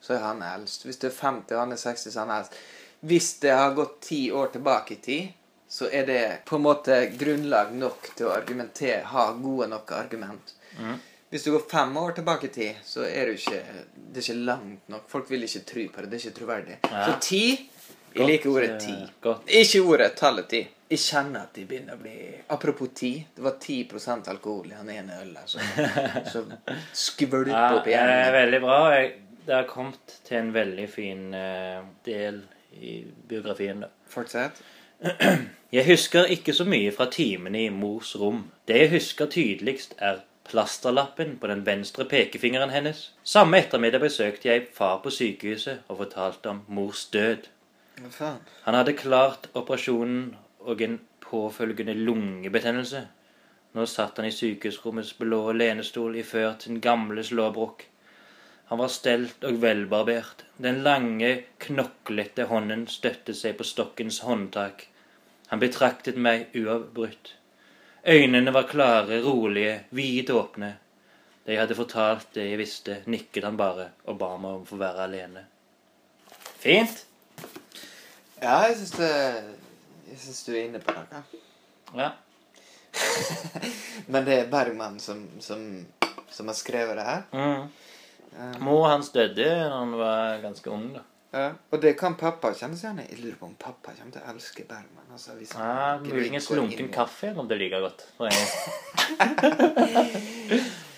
så er han eldst. Hvis du er 50 og han er 60, så er han eldst. Hvis det har gått ti år tilbake i tid, så er det på en måte grunnlag nok til å argumentere, ha gode nok argument. Mm. Hvis du går fem år tilbake i tid, så er det ikke, det er ikke langt nok. Folk vil ikke tro på det. Det er ikke troverdig. Ja. Så ti Jeg liker ordet eh, ti. godt. Ikke ordet, tallet ti. Jeg kjenner at de begynner å bli Apropos ti. Det var 10% alkohol i den ene ølet. Så, så skvulp Ja, opp igjen. Det er veldig bra. Det har kommet til en veldig fin eh, del i biografien. da. Fortsett. Jeg husker ikke så mye fra timene i mors rom. Det jeg husker tydeligst, er plasterlappen på den venstre pekefingeren hennes. Samme ettermiddag besøkte jeg far på sykehuset og fortalte om mors død. Hva faen? Han hadde klart operasjonen og en påfølgende lungebetennelse. Nå satt han i sykehusrommets blå lenestol iført sin gamle slåbrok. Han var stelt og velbarbert. Den lange, knoklete hånden støttet seg på stokkens håndtak. Han betraktet meg uavbrutt. Øynene var klare, rolige, vidåpne. Da jeg hadde fortalt det jeg visste, nikket han bare og ba meg om å få være alene. Fint. Ja, jeg syns det Jeg syns du er inne på noe. Ja. Men det er Bergman som, som, som har skrevet det her. Mm. Um. Mor hans døde da han var ganske ung. da. Ja, og det kan pappa kjenne seg igjen i. Jeg lurer på om pappa kommer til å elske Bergman. Altså, hvis Ja, Muligens lunken kaffe eller om det liker godt.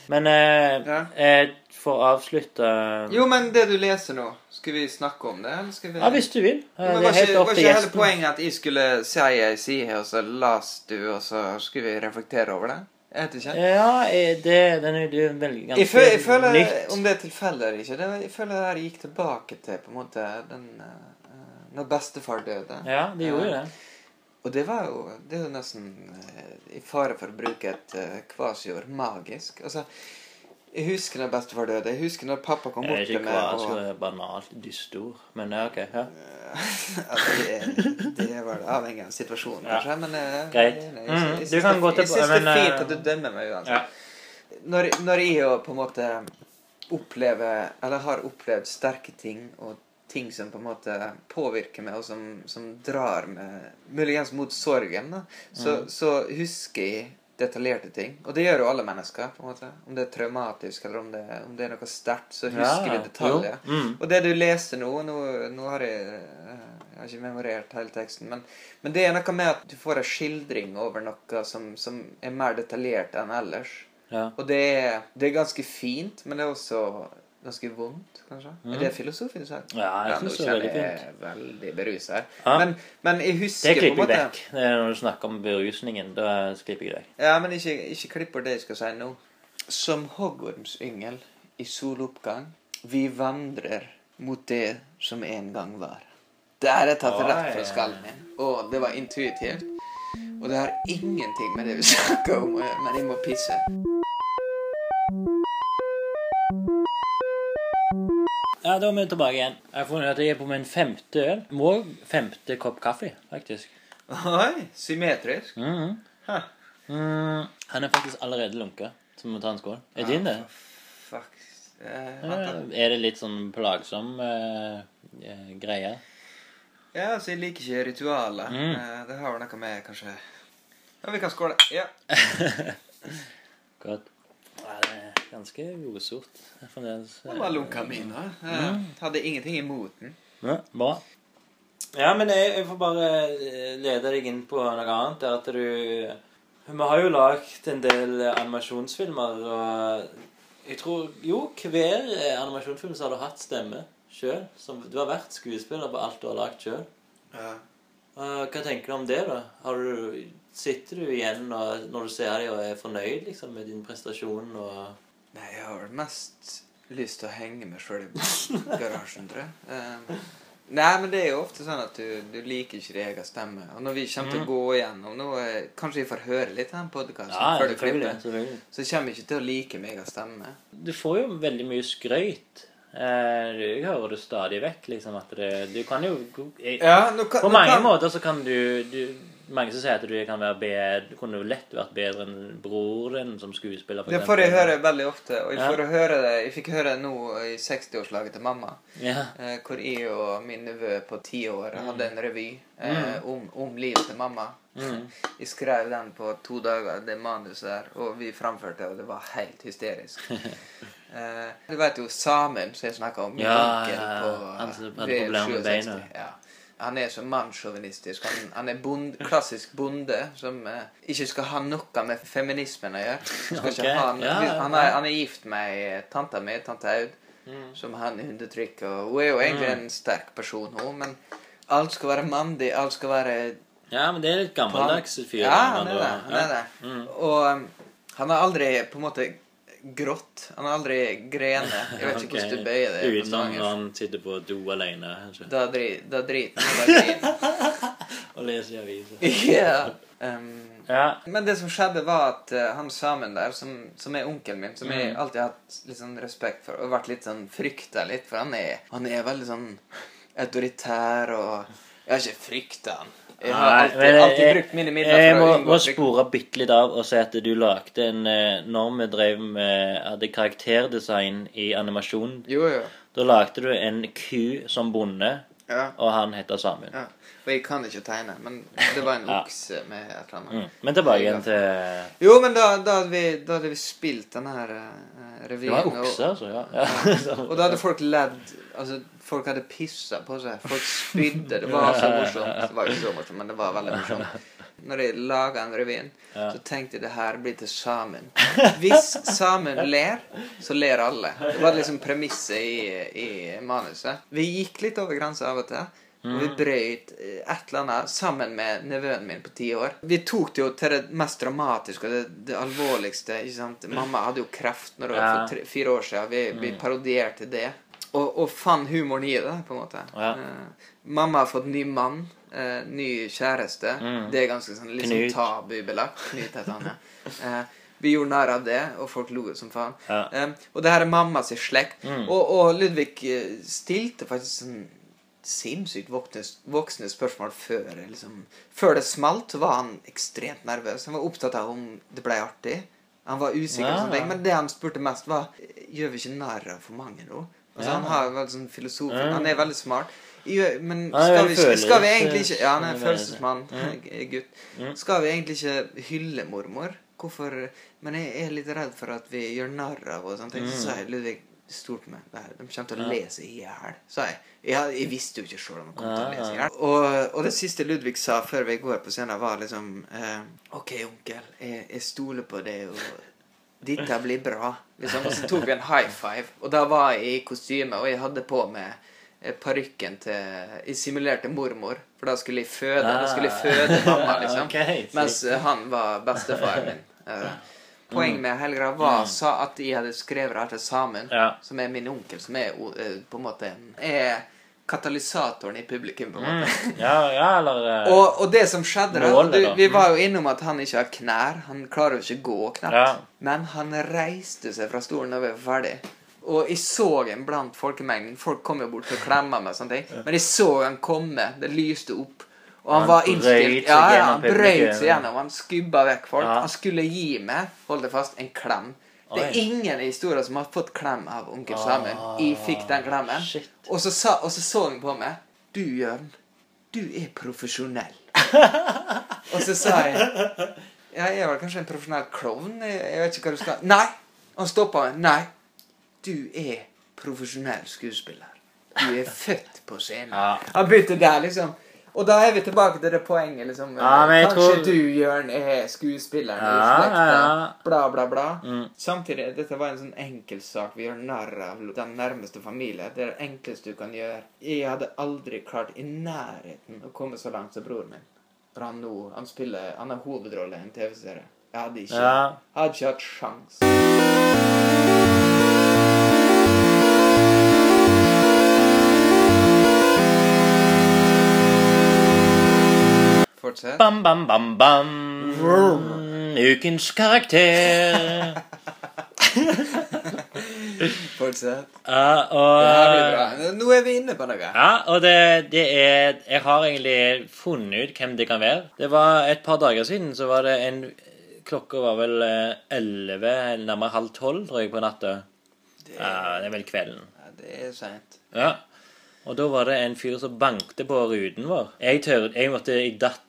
Men eh, Ja. eh, for å avslutte Jo, men det du leser nå, skal vi snakke om det? Eller skal vi... Ja, hvis du vil. Ja, Men Det er helt ikke, gjesten. var ikke hele poenget at jeg skulle si ei side, og så las du, og så skulle vi reflektere over det? Jeg vet ikke. Ja, eh, det, den er jo veldig Jeg, føler, jeg føler, nytt. om det er tilfeldig eller ikke, det, jeg føler det her gikk tilbake til på en måte den uh, Når bestefar døde. Ja, det gjorde ja. det. Og det var jo Det er jo nesten uh, i fare for å bruke et uh, kvasiord magisk. Altså, jeg husker når bestefar døde. Jeg husker når pappa kom bort er til meg. hva og- så banalt dystord. Men ja, ok. ja. Det, det var det avhengig av situasjonen, Ja. kanskje. Men eh, Greit. jeg- jeg- jeg, jeg du syns det- Jeg det er fint eh, at du dømmer meg uansett. Ja. Når, når jeg jo på en måte opplever, eller har opplevd sterke ting, og ting som på en måte påvirker meg, og som, som drar meg muligens mot sorgen, da, så, Mm. så husker jeg detaljerte ting. Og det gjør jo alle mennesker. på en måte. Om det er traumatisk, eller om det, om det er noe sterkt, så husker vi detaljer. Mm. Og det du leste nå Nå, nå har jeg eh, Jeg har ikke memorert hele teksten, men, men det er noe med at du får en skildring over noe som, som er mer detaljert enn ellers. Ja. Og det er, det er ganske fint, men det er også ganske vondt, kanskje. Er det filosofisk sagt? Ja, jeg synes det er veldig fint. Veldig beruset her. Ja. Men, men jeg Det husker på en klipper jeg måte vekk. Det er når du snakker om berusningen. Da klipper jeg deg. Ja, men ikke, ikke klipp på det jeg skal si nå. Som hoggormsyngel i soloppgang, vi vandrer mot det som en gang var. Det er jeg tatt rett fra skallen min, og det var intuitivt. Og det har ingenting med det vi snakker om å gjøre, men jeg må pisse. Ja, da er vi tilbake igjen. Jeg har funnet at jeg er på min femte øl. Må femte kopp kaffe, faktisk. Oi, symmetrisk. Mm -hmm. huh. Mm, han er faktisk allerede lunka, så vi må ta en skål. Er din det? Fuck. Eh, Er det litt sånn plagsom eh, eh, greie? Ja, altså, jeg liker ikke ritualer. Mm. Eh, det har vel noe med, kanskje Ja, vi kan skåle. Ja. Godt. Ganske godsort. Fremdeles. Det var lunka min, da. Eh, Hadde ingenting imot den. Ja, bra. Ja, men jeg, jeg får bare eh, lede deg inn på noe annet. Det er at du Vi har jo lagd en del animasjonsfilmer, og jeg tror Jo, hver eh, animasjonsfilm så har du hatt stemme sjøl. Du har vært skuespiller på alt du har lagd sjøl. Ja. hva tenker du om det, da? Har du, sitter du igjen og, når du ser dem og er fornøyd liksom, med din prestasjon? og... Nei, jeg har vel mest lyst til å henge meg sjøl i garasjen, tror jeg. Um, nei, men det er jo ofte sånn at du, du liker ikke din egen stemme. Og når vi kommer til å gå igjennom nå, eh, Kanskje vi får høre litt av den podkasten Ja, før du klipper. Så kommer vi ikke til å like min egen stemme. Du får jo veldig mye skrøyt. Eh, du, hører det stadig vekk, liksom, at det, du kan jo jeg, Ja, kan, På mange kan, måter så kan du, du Mange som sier at du kan være bedre kunne lett vært bedre enn bror din som skuespiller. for Det får jeg høre veldig ofte. Og jeg, Ja. får høre det, jeg fikk høre det nå i 60-årslaget til mamma. Ja. Eh, hvor jeg og min nevø på ti år Mm. hadde en revy eh, om, om livet til mamma. Mm. Jeg skrev den på to dager, det manuset der, og vi framførte, det, og det var helt hysterisk. eh, du vet jo Samen, som jeg snakka om, Ja, Ja, ja, på han som hadde ved problemer med 67. beina. Ja. Han er så mannssjåvinistisk. Han, han er bond, klassisk bonde som eh, ikke skal ha noe med feminismen å gjøre. Skal Ok, ikke ha, ja, ja, han, er, han er gift med ei tante mi, tante Aud, som han undertrykker. Og hun er jo egentlig en sterk person, hun, men alt skal være mandig, alt skal være ja, men det er litt gammeldags fyr. Ja, han er det. Han er det. Mm. Og um, han har aldri på en måte grått. Han har aldri grene. Jeg vet ikke okay. hvordan du bøyer det. på Utenom når han sitter på do alene kanskje, Da, dri, da driter han, og leser i aviser. yeah. Um, Ja. men det som skjedde, var at uh, han samen der, som, som er onkelen min, som jeg Mm. alltid har hatt litt sånn respekt for, og vært litt sånn frykta litt, for han er, han er veldig sånn autoritær og Jeg har ikke frykta han. Jeg har Nei, alltid, men jeg- brukt mine midler Jeg for må, må spore bitte litt av og si at du lagde en eh, Når vi drev med hadde karakterdesign i animasjon, Jo, jo. da lagde du en ku som bonde, Ja. og han heter Samuel. Ja. Og jeg kan ikke tegne, men det var en Ja. okse med et eller annet. Mm. Men tilbake igjen til Jo, men da, da, hadde vi, da hadde vi spilt denne her uh, Det var okse, altså. Ja. og da hadde folk ledd Altså, folk hadde pissa på seg. Folk spydde. Det var så morsomt. Det var ikke så morsomt, men det var veldig morsomt. Når jeg laga den revyen, så tenkte jeg det her blir til samen. Hvis samen ler, så ler alle. Det var liksom premisset i, i manuset. Vi gikk litt over grensa av og til. Og vi brøyt eh, et eller annet sammen med nevøen min på ti år. Vi tok det jo til det mest dramatiske og det, det alvorligste. ikke sant? Mamma hadde jo kreft når det var Ja. for tre, fire år siden. Vi, vi parodierte det. Og, og fant humoren i det, på en måte. Ja. Uh, mamma har fått ny mann. uh, ny kjæreste. Mm. Det er ganske sånn liksom Knut. tabubelagt. Knut heter han, ja. Uh, vi gjorde narr av det, og folk lo som faen. Ja. Um, og det her er mammas slekt. Mm. Og, og Ludvig stilte faktisk sånn sinnssykt voksne, spørsmål før liksom, Før det smalt, var han ekstremt nervøs. Han var opptatt av om det ble artig. Han var usikker, Ja. på sånne ting, men det han spurte mest, var Gjør vi ikke narr av for mange nå? Altså, Ja. Han har veldig sånn filosof Ja. Han er veldig smart. Men skal vi, skal vi egentlig ikke Ja, han er Mm. følelsesmann. Mm. Gutt. Mm. Skal vi egentlig ikke hylle mormor? Hvorfor Men jeg er litt redd for at vi gjør narr av henne. sånne. Så Mm. sa jeg Ludvig stort med det her. De kommer til å lese i hjel, sa jeg. jeg. Jeg visste jo ikke sjøl om de kom til å lese i hjel. Og, og det siste Ludvig sa før vi går på scenen, var liksom eh, OK, onkel, jeg, jeg stoler på det, og 'Dette blir bra'. Liksom. Og så tok vi en high five, og da var jeg i kostyme, og jeg hadde på meg eh, parykken til Jeg simulerte mormor, for da skulle jeg føde, da skulle jeg føde mamma, liksom. Ah. Mens eh, han var bestefaren min. Eh, Poenget med Helgra var sa at jeg hadde skrevet alt til Samen, Ja. som er min onkel, som er på en måte er katalysatoren i publikum, på en måte. Mm. Ja, ja, eller eh, Og, og det som skjedde da, du. Vi var jo innom at han ikke har knær. Han klarer jo ikke å gå knapt. Ja. Men han reiste seg fra stolen da vi var ferdig. Og jeg så en blant folkemengden. Folk kom jo bort til å klemme meg. og sånne ting. Men jeg så han komme. Det lyste opp. Og han, Han var innstilt. Ja, ja, han brøyt seg gjennom. Han skubba vekk folk. Han skulle gi meg, hold deg fast, en klem. Det er ingen i historien som har fått klem av onkel Samuel. Jeg fikk den klemmen. Og så, sa, og så så han på meg. Du, Jørn, du er profesjonell. og så sa jeg Ja, jeg er vel kanskje en profesjonell klovn? Jeg, jeg vet ikke hva du skal Nei! Han stoppa meg. Nei. Du er profesjonell skuespiller. Du er født på scenen. Han begynte der, liksom. Og da er vi tilbake til det poenget, liksom. Ja, men jeg Kanskje tror- du, Jørn, er skuespilleren i Ja, slekta. ja, ja. Bla, bla, bla. Mm. Samtidig, dette var en sånn enkeltsak. Vi gjør narr av den nærmeste familie. Det er det enkleste du kan gjøre. Jeg hadde aldri klart i nærheten å komme så langt som broren min. For han nå, han spiller, han har hovedrolle i en TV-serie. Jeg hadde ikke, hadde ikke hatt sjans. Fortsett. Bam, bam, bam, bam. Ukens karakter. Fortsett. Ja, Det og. Nå er vi inne på noe. Ja, og det, det er Jeg har egentlig funnet ut hvem det kan være. Det var et par dager siden, så var det en Klokka var vel eh, elleve, nærmere halv tolv, tror jeg, på natta. Ja, det er vel kvelden. Ja, det er seint. Ja. Og da var det en fyr som bankte på ruten vår. Jeg tør, jeg måtte, jeg datt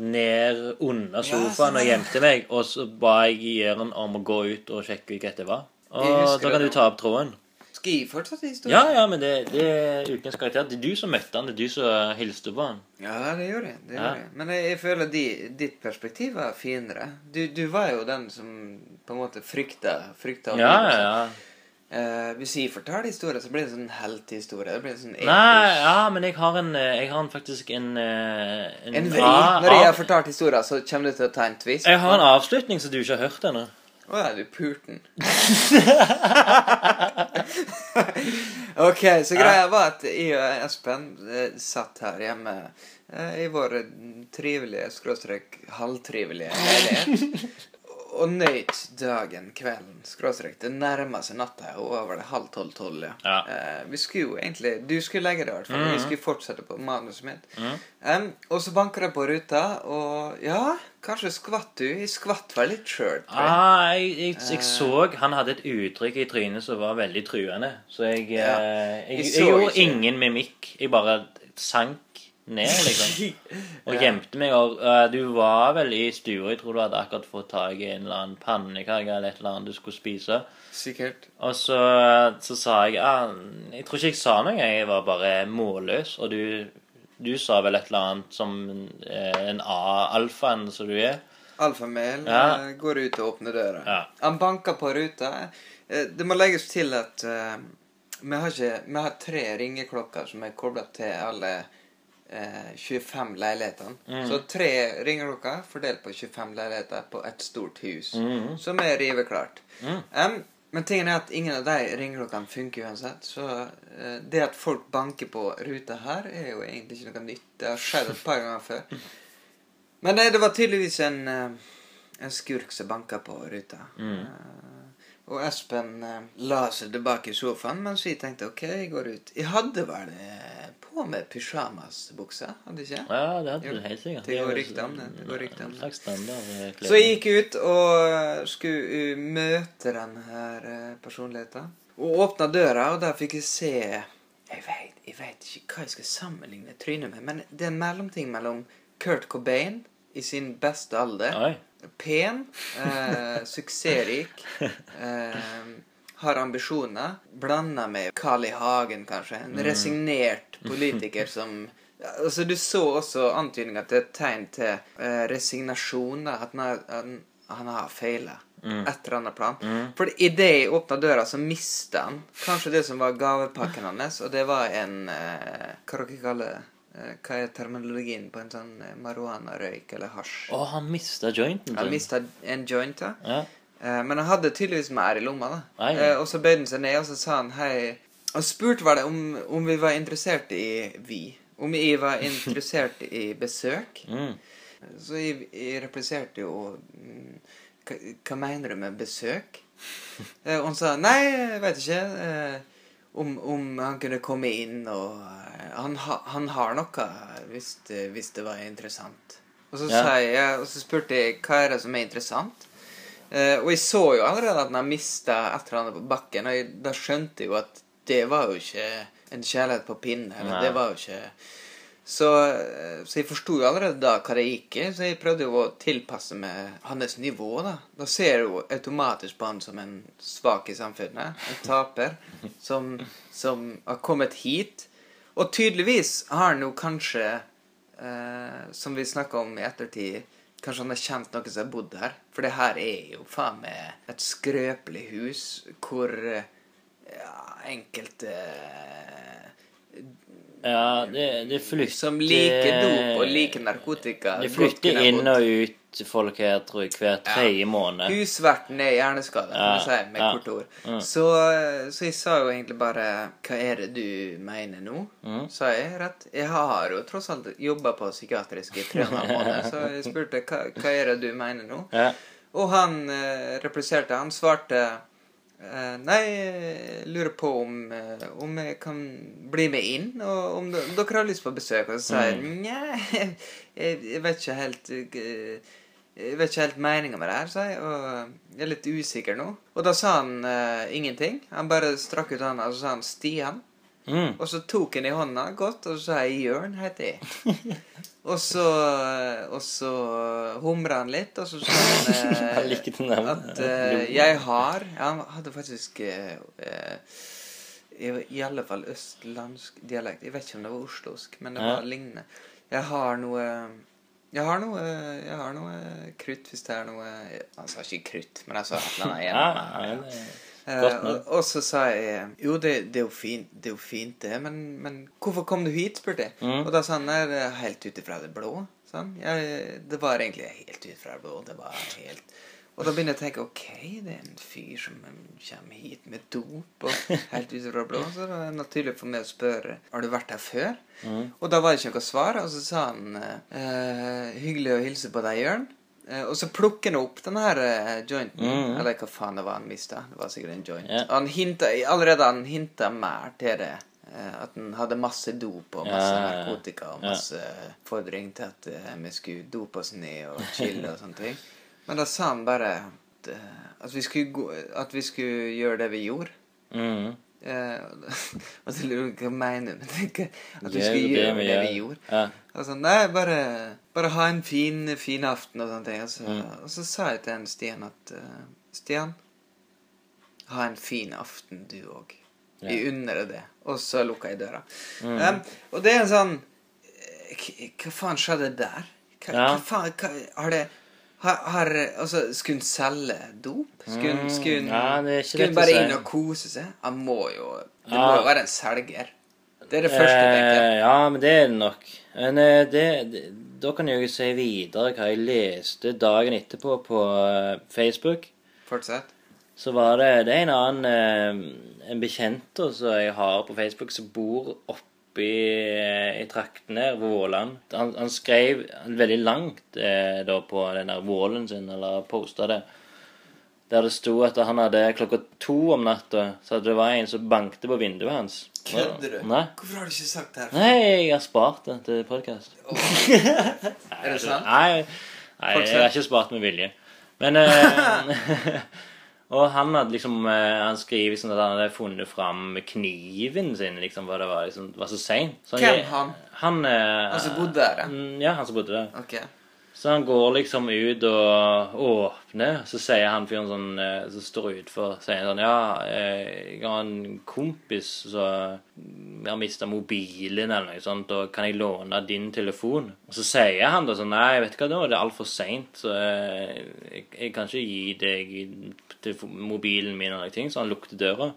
ned under sofaen og gjemte meg, og så ba jeg Jørn om å gå ut og sjekke ut hva det var. Og da kan du ta opp tråden. Skal jeg fortsette historien? Ja, ja, men det, det er ukens karakter. Det er du som møtte han, det er du som hilste på han. Ja, det gjør jeg. Det Ja. gjør jeg. Men jeg, jeg føler de, ditt perspektiv var finere. Du, du var jo den som på en måte frykta, frykta Ja, ja, ja. Eh, hvis jeg forteller historier, så blir det en sånn heltehistorie. Det blir en sånn Nei, ja, men jeg har en eh, Jeg har en, faktisk en En, En vri. Når jeg har fortalt historien, så kommer du til å ta en twist. Jeg har en avslutning som du ikke har hørt ennå. Å ja, du pulte den. ok, så greia var at jeg og Espen eh, satt her hjemme eh, i vår trivelige, skråstrek halvtrivelige leilighet. Og nøyt dagen, kvelden, skråstrek. Det nærmer seg natta, og over det halv tolv-tolv. Ja. Ja. Uh, vi skulle jo egentlig Du skulle legge deg, i hvert fall. Vi Mhm. skulle fortsette på manuset mitt. Mhm. Um, og så banker det på ruta, og ja, kanskje skvatt du. Jeg skvatt vel litt sjøl. Ah, jeg, jeg, jeg Eh. så Han hadde et uttrykk i trynet som var veldig truende. Så jeg, Ja. eh, jeg, Jeg gjorde ingen mimikk. Jeg bare sank ned, liksom. Og Ja. gjemte meg. Og uh, du var vel i stua. Jeg tror du hadde akkurat fått tak i en eller annen pannekake eller et eller annet du skulle spise. Sikkert. Og så, så sa jeg ja, Jeg tror ikke jeg sa noe. Jeg var bare målløs. Og du, du sa vel et eller annet som eh, en A-alfaen som du er. Alfamel Ja. eh, går ut og åpner døra. Ja. Han banker på ruta. Eh, Det må legges til at uh, vi, har ikke, vi har tre ringeklokker som er kobla til alle eh, 25 leilighetene. Mm. Så tre ringeklokker fordelt på 25 leiligheter på et stort hus. mm. Som er riveklart. Mm. Um, men tingen er at ingen av de ringeklokkene funker uansett. Så eh, det at folk banker på ruta her, er jo egentlig ikke noe nytt. Det har skjedd et par ganger før. Men det, det var tydeligvis en, eh, en skurk som banka på ruta. Mm. Eh, og Espen eh, la seg tilbake i sofaen mens vi tenkte OK, jeg går ut. Jeg hadde vel på med pysjamasbukse, hadde ikke? Ja, det hadde du helt sikkert. det går rykter om det, det går rykte om det. eh, Så jeg gikk ut og eh, skulle uh, møte den her eh, personligheten. Og åpna døra, og der fikk jeg se Jeg vet, jeg vet ikke hva jeg skal sammenligne trynet med, men det er en mellomting mellom Kurt Cobain i sin beste alder Oi. Pen, eh, suksessrik, eh, har ambisjoner. Blanda med Carl I. Hagen, kanskje. En resignert politiker som altså Du så også antydninger til et tegn til eh, resignasjon. da, At han, han, han har feila. Et eller annet plan. For idet jeg åpna døra, så mista han kanskje det som var gavepakken hans, og det var en eh, Hva dere kaller det? Eh, Hva er terminologien på en sånn marihuanarøyk marihuana-røyk eller hasj? Å, han mista jointen Han mista en joint, ja. Ja. Eh, Men han hadde tydeligvis mer i lomma. da. Eh, Og så bøyde han seg ned og så sa han hei Og spurte var det om, om vi var interessert i Vi. Om jeg var interessert i besøk. Mm. Så jeg, jeg repliserte jo mm, hva, hva mener du med besøk? Eh, Og han sa nei, jeg vet ikke. Om, om han kunne komme inn og Han, ha, han har noe, hvis det, hvis det var interessant. Og så, Ja. jeg, og så spurte jeg hva er det som er interessant. Eh, og jeg så jo allerede at han mista et eller annet på bakken, og jeg, da skjønte jeg jo at det var jo ikke en kjærlighet på pinne. Eller, Nei. det var jo ikke så, eh, så jeg forsto jo allerede da hva det gikk i, så jeg prøvde jo å tilpasse meg hans nivå. Da Da ser du jo automatisk på han som en svak i samfunnet. En taper som, som har kommet hit. Og tydeligvis har han jo kanskje, eh, som vi snakka om i ettertid Kanskje han har kjent noen som har bodd her. For det her er jo faen meg et skrøpelig hus hvor eh, ja, enkelte eh, Ja, det, det flytter som liker dop og liker narkotika. Det flytter inn og ut folk her, tror jeg, hver tredje måned. Husverten er hjerneskada, Ja, si, med ja, kort ord. mm. Så, så jeg sa jo egentlig bare Hva er det du mener nå? Mm. Sa jeg rett. Jeg har jo tross alt jobba på psykiatrisk i tre måneder, måned, så jeg spurte hva, hva er det du mener nå? Ja. Og han eh, repliserte. Han svarte eh, Nei, jeg lurer på om, eh, om jeg kan bli med inn, og om, de, dere har lyst på besøk. Og så sier jeg nja, jeg, jeg vet ikke helt eh, Jeg vet ikke helt meninga med det her, sier jeg. Og jeg er litt usikker nå. Og da sa han ingenting. Han bare strakk ut hånda, og så sa han Stian. Mm. Og så tok han i hånda godt, og så sa jeg Jørn heter jeg. og så, og så humra han litt, og så sa han eh, at eh, jeg har ja, Han hadde faktisk eh, eh, i, alle fall østlandsk dialekt. Jeg vet ikke om det var oslosk, men det Ja. var lignende. Jeg har noe jeg har noe, jeg har noe krutt, hvis det er noe Han sa ikke krutt, men jeg sa et eller annet Ja, ja, Eh, og, så sa jeg Jo, det, det, er, jo fint, det er jo fint, det, men, men hvorfor kom du hit? spurte jeg. Mm. Og da sa han nei, helt ut ifra det blå. Sånn. Jeg, det var egentlig helt ut fra det blå. Det var helt Og da begynner jeg å tenke ok, det er en fyr som kommer hit med dop og helt ut fra det blå. Så det er naturlig for meg å spørre har du vært her før. Mm. Og da var det ikke noe svar, og så sa han eh, hyggelig å hilse på deg, Jørn. Eh, og så plukker han opp den her eh, jointen. Mm. Eller hva faen det var han mista. Det var sikkert en joint. Yeah. Han hinta, allerede han hinta mer til det. eh, At han hadde masse dop og masse narkotika og masse masse fordring til at vi skulle dope oss ned og chille og sånne ting. Men da sa han bare at, at, vi skulle gå, at vi skulle gjøre det vi gjorde. Mm. Og så lurer jeg på hva mener du med det? At vi skulle gjøre det, vi gjorde. Ja. sånn, nei, bare, bare ha en fin, fin aften og sånne ting. Og så, Mm. og så sa jeg til en Stian at uh, Stian, ha en fin aften du òg. Vi Ja. unner deg det. Og så lukka jeg døra. Mm. Um, og det er en sånn eh, Hva faen skjedde der? Hva, Ja. hva faen hva, Har det har, har, altså, Skulle hun selge dop? Skulle hun, Mm, ja, bare si. inn og kose seg? Han må jo Det Ja. må jo være en selger. Det er det første jeg tenker. Eh, ja, men det er det nok. Men eh, det, det, da kan jeg jo si videre hva jeg leste dagen etterpå på eh, Facebook. Fortsett. Så var det, det er en annen eh, En bekjent som jeg har på Facebook, som bor oppe i, i traktene her, Våland. Han, han skrev veldig langt eh, da på den der Vålen sin, eller posta det. Der det sto at han hadde klokka to om natta, så det var en som bankte på vinduet hans. Kødder du? Nei. Hvorfor har du ikke sagt det her? Nei, jeg har spart det til podkast. Er det sant? Nei, nei jeg har ikke spart med vilje. Men eh, Og han hadde liksom eh, Han skriver sånn at han hadde funnet fram kniven sin, liksom, for det var, liksom, var så seint. Hvem han? Han, eh, Han som bodde der, ja? mm, han som bodde der. Ok. Så han går liksom ut og åpner, så sier han fyren sånn eh, som står utfor, sier sånn Ja, eh, jeg har en kompis som har mista mobilen eller noe sånt, og kan jeg låne din telefon? Og så sier han da sånn Nei, vet du hva, nå er det altfor seint, så eh, jeg, jeg kan ikke gi deg mobilen min eller noe, ting, så han lukter døra.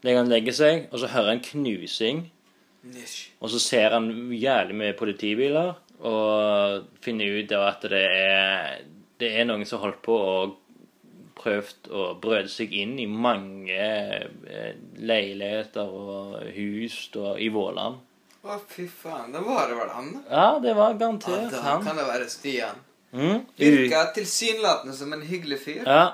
Legger han legger seg, og så hører han knusing. Og så ser han jævlig mye politibiler, og finner ut at det er, det er noen som holdt på og prøvd å brøde seg inn i mange eh, leiligheter og hus da, i Våland. Å, fy faen. Da var det vel han, da. Ja, det var Ja, garantert da han. kan det være Stian. Mm? Virka tilsynelatende som en hyggelig fyr. Ja.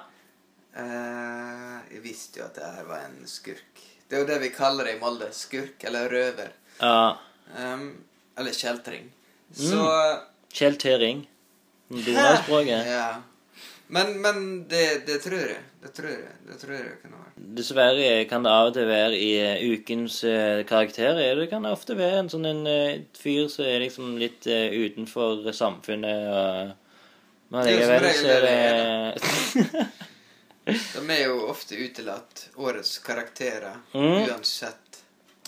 Eh, jeg visste jo at det her var en skurk. Det er jo det vi kaller det i Molde. Skurk eller røver. ja. Um, eller kjeltring. Mm. Så Kjell T. Ring. Donald-språket. Ja. Men, men det, det tror jeg. Det tror jeg. Det tror jeg kan være. Dessverre kan det av og til være i eh, ukens uh, karakterer. Det kan ofte være en sånn en uh, fyr som er liksom litt uh, utenfor samfunnet. Og, men Det likevel regel så er det det De er jo ofte utelatt. Årets karakterer. Mm. Uansett.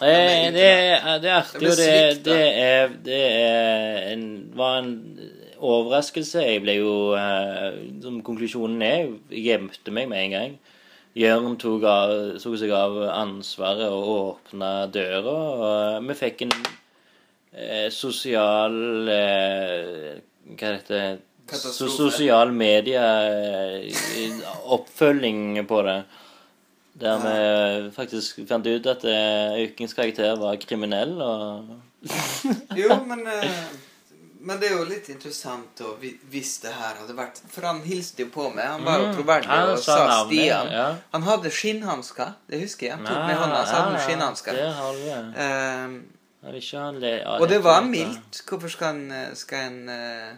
Eh, det, er det er artig, Det og det, det, er, det er en, var en overraskelse. Jeg ble jo eh, Som konklusjonen er, jeg gjemte meg med en gang. Jørn tok, av, tok seg av ansvaret og åpna døra, og vi fikk en eh, sosial eh, Hva heter det? Sosial media-oppfølging på det. Der vi faktisk fant ut at Aukens karakter var kriminell, og Jo, men eh, Men det er jo litt interessant å vi- hvis det her hadde vært For han hilste jo på meg. Han var jo Mm. troverdig og sa navnet, Stian. ja. Han hadde skinnhansker. Det husker jeg. Han tok med hånda, så hadde han skinnhansker. Det ja. Ehm, Jeg ikke ha le... ja, og det var mildt. Hvorfor skal en, eh, skal en eh,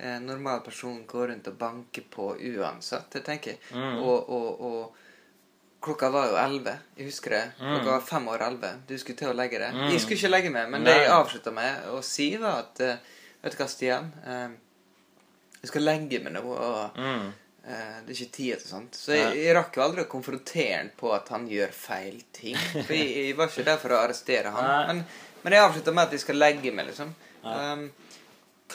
eh, normal person gå rundt og banke på uansett? Det tenker jeg. Mm. Og, og, og klokka var jo elleve. Jeg husker det. Klokka var fem år elleve. Du skulle til å legge deg. Mm. Jeg skulle ikke legge meg, men det jeg avslutta med å si, var at eh, Vet du hva, Stian? Eh, jeg skal legge meg nå, og Mm. eh, det er ikke tid til sånt. Så jeg, jeg rakk jo aldri å konfrontere han på at han gjør feil ting. For jeg, jeg var ikke der for å arrestere han. Men, men jeg avslutta med at jeg skal legge meg, liksom. Um,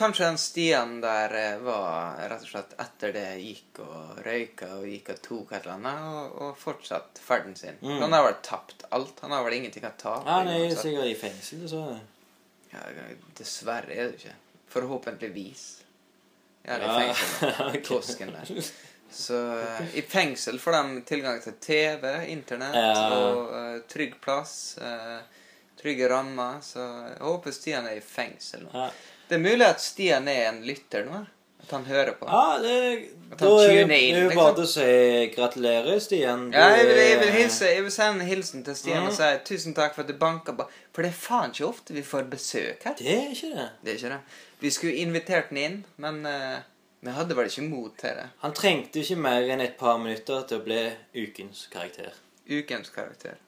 kanskje den Stian der eh, var rett og slett etter det gikk og røyka og gikk og tok et eller annet, og, og fortsatt ferden sin. Mm. Han har vel tapt alt. Han har vel ingenting å tape. Ja, Han er sikkert i fengsel, så Ja, dessverre er det ikke. Forhåpentligvis. Ja, det er fengsel. ok. Tosken der. Så eh, i fengsel får de tilgang til TV, internett Ja. og uh, trygg plass. Uh, trygge rammer. Så jeg håper Stian er i fengsel nå. ja. Det er mulig at Stian er en lytter nå. At han hører på. Ja, det, At da han er inn, det er jo liksom. bare å si gratulerer, Stian. Du Ja, jeg vil, jeg vil, hilse, jeg vil sende en hilsen til Stian og Mm. si tusen takk for at du banka på. For det er faen ikke ofte vi får besøk her. Det er ikke det. Det er ikke det. Vi skulle invitert den inn, men uh, vi hadde vel ikke mot til det. Han trengte ikke mer enn et par minutter til å bli ukens karakter. Ukens karakter.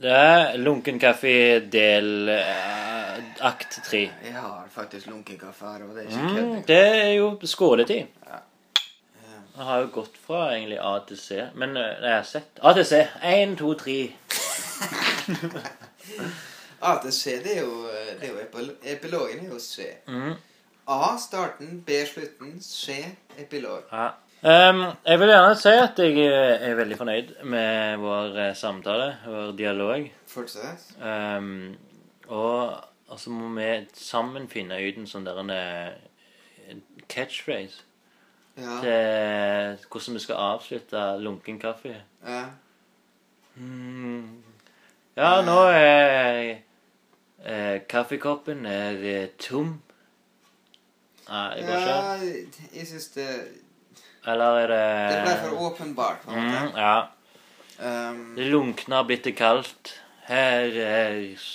Det er Lunken kaffe del eh, akt tre. Jeg har faktisk lunken kaffe her, og det er ikke Mm, kødd. det er jo skåletid. Ja. Jeg har jo gått fra egentlig A til C, men eh, jeg har sett A til C. Én, to, tre. A til C, det er jo, det er jo epil epilogen er jo C. Mm. A starten, B slutten, C epilog. Ja. Ehm, jeg vil gjerne si at jeg eh, er veldig fornøyd med vår eh, samtale, vår dialog. Fortsett. Ehm, og så så må vi sammen finne ut en sånn der en eh, catchphrase Ja. til hvordan vi skal avslutte lunken kaffe. ja. Mm. Ja, nå er eh, kaffekoppen er tom. Nei, det går ikke. ja jeg syns det Eller er det Det ble for åpenbart. på en mm, måte. Ja. Um, Det lunkne har blitt det kaldt. Her er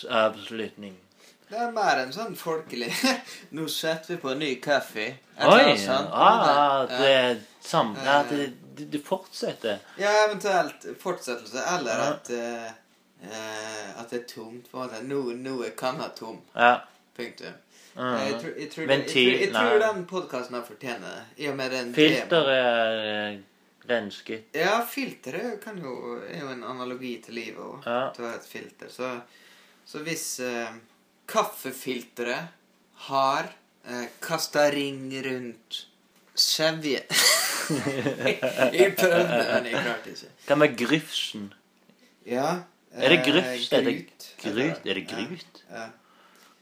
avslutning. det er mer en sånn folkelig Nå setter vi på en ny kaffe. Oi! Ah, Ja. det er sam... Ja, det, det, det fortsetter. Ja, eventuelt fortsettelse, eller Ja. at eh, at det er tomt. Nå, nå er kanna tom. Ja. Punktum. Mm. Jeg, tror, jeg, tror, Ventil, jeg, tror, jeg tror den podkasten har fortjener det. I og med den Filter er eh, rensket. Ja, filteret kan jo, er jo en analogi til livet òg. Ja. Til å ha et filter. Så, så hvis eh, kaffefilteret har eh, kasta ring rundt sevje Jeg prøvde, men jeg klarte ikke. Hva med grufsen? Ja. Er det grufs? grufs? Er det Grut. Grut? Er det grut? Ja.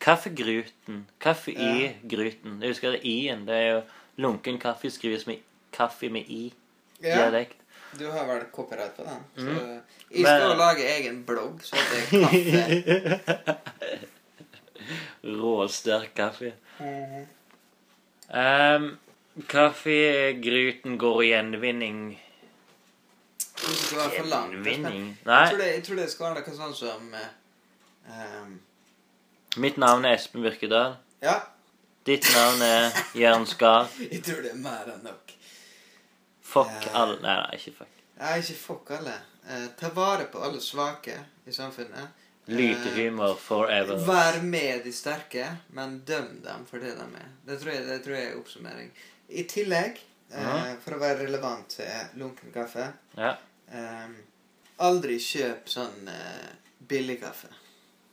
Kaffegruten. Kaffe i Ja. gruten. Jeg husker det i-en. Det er jo lunken kaffe skrives med kaffe med i. ja. Dialekt. Du har vel copyright på den. Så Mm. jeg skal Men- lage egen blogg, så det er kaffe. Råsterk kaffe. Mhm. Um, kaffegruten går i gjenvinning. Gjenvinning? Gjenvinning? Jeg tror, det, jeg tror det skal være noe sånn som ehm, Mitt navn er Espen Birkedal. Ja, Ditt navn er Jørn Skar. jeg tror det er mer enn nok. Fuck Eh. alle Nei, nei, ikke fuck. Nei, ikke fuck alle. Eh, ta vare på alle svake i samfunnet. Eh, Lytehumor forever. Vær med de sterke, men døm dem for det de er. Det tror jeg, det tror jeg er oppsummering. I tillegg, eh, for å være relevant til lunken kaffe Ja. eh, Aldri kjøp sånn eh, billig kaffe.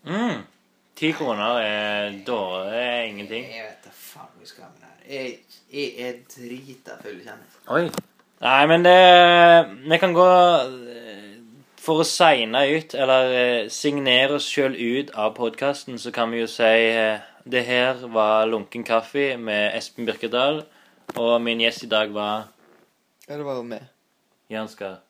Mm. Ti kroner er da er ingenting. Jeg vet da faen hvor vi skal med det her. Jeg, jeg er drita full, kjenner jeg. Oi. Nei, men det Vi kan gå eh, For å signe ut, eller eh, signere oss sjøl ut av podkasten, så kan vi jo si eh, Det her var Lunken kaffe med Espen Birkedal, og min gjest i dag var Ja, det var jo med. Jørn Skar.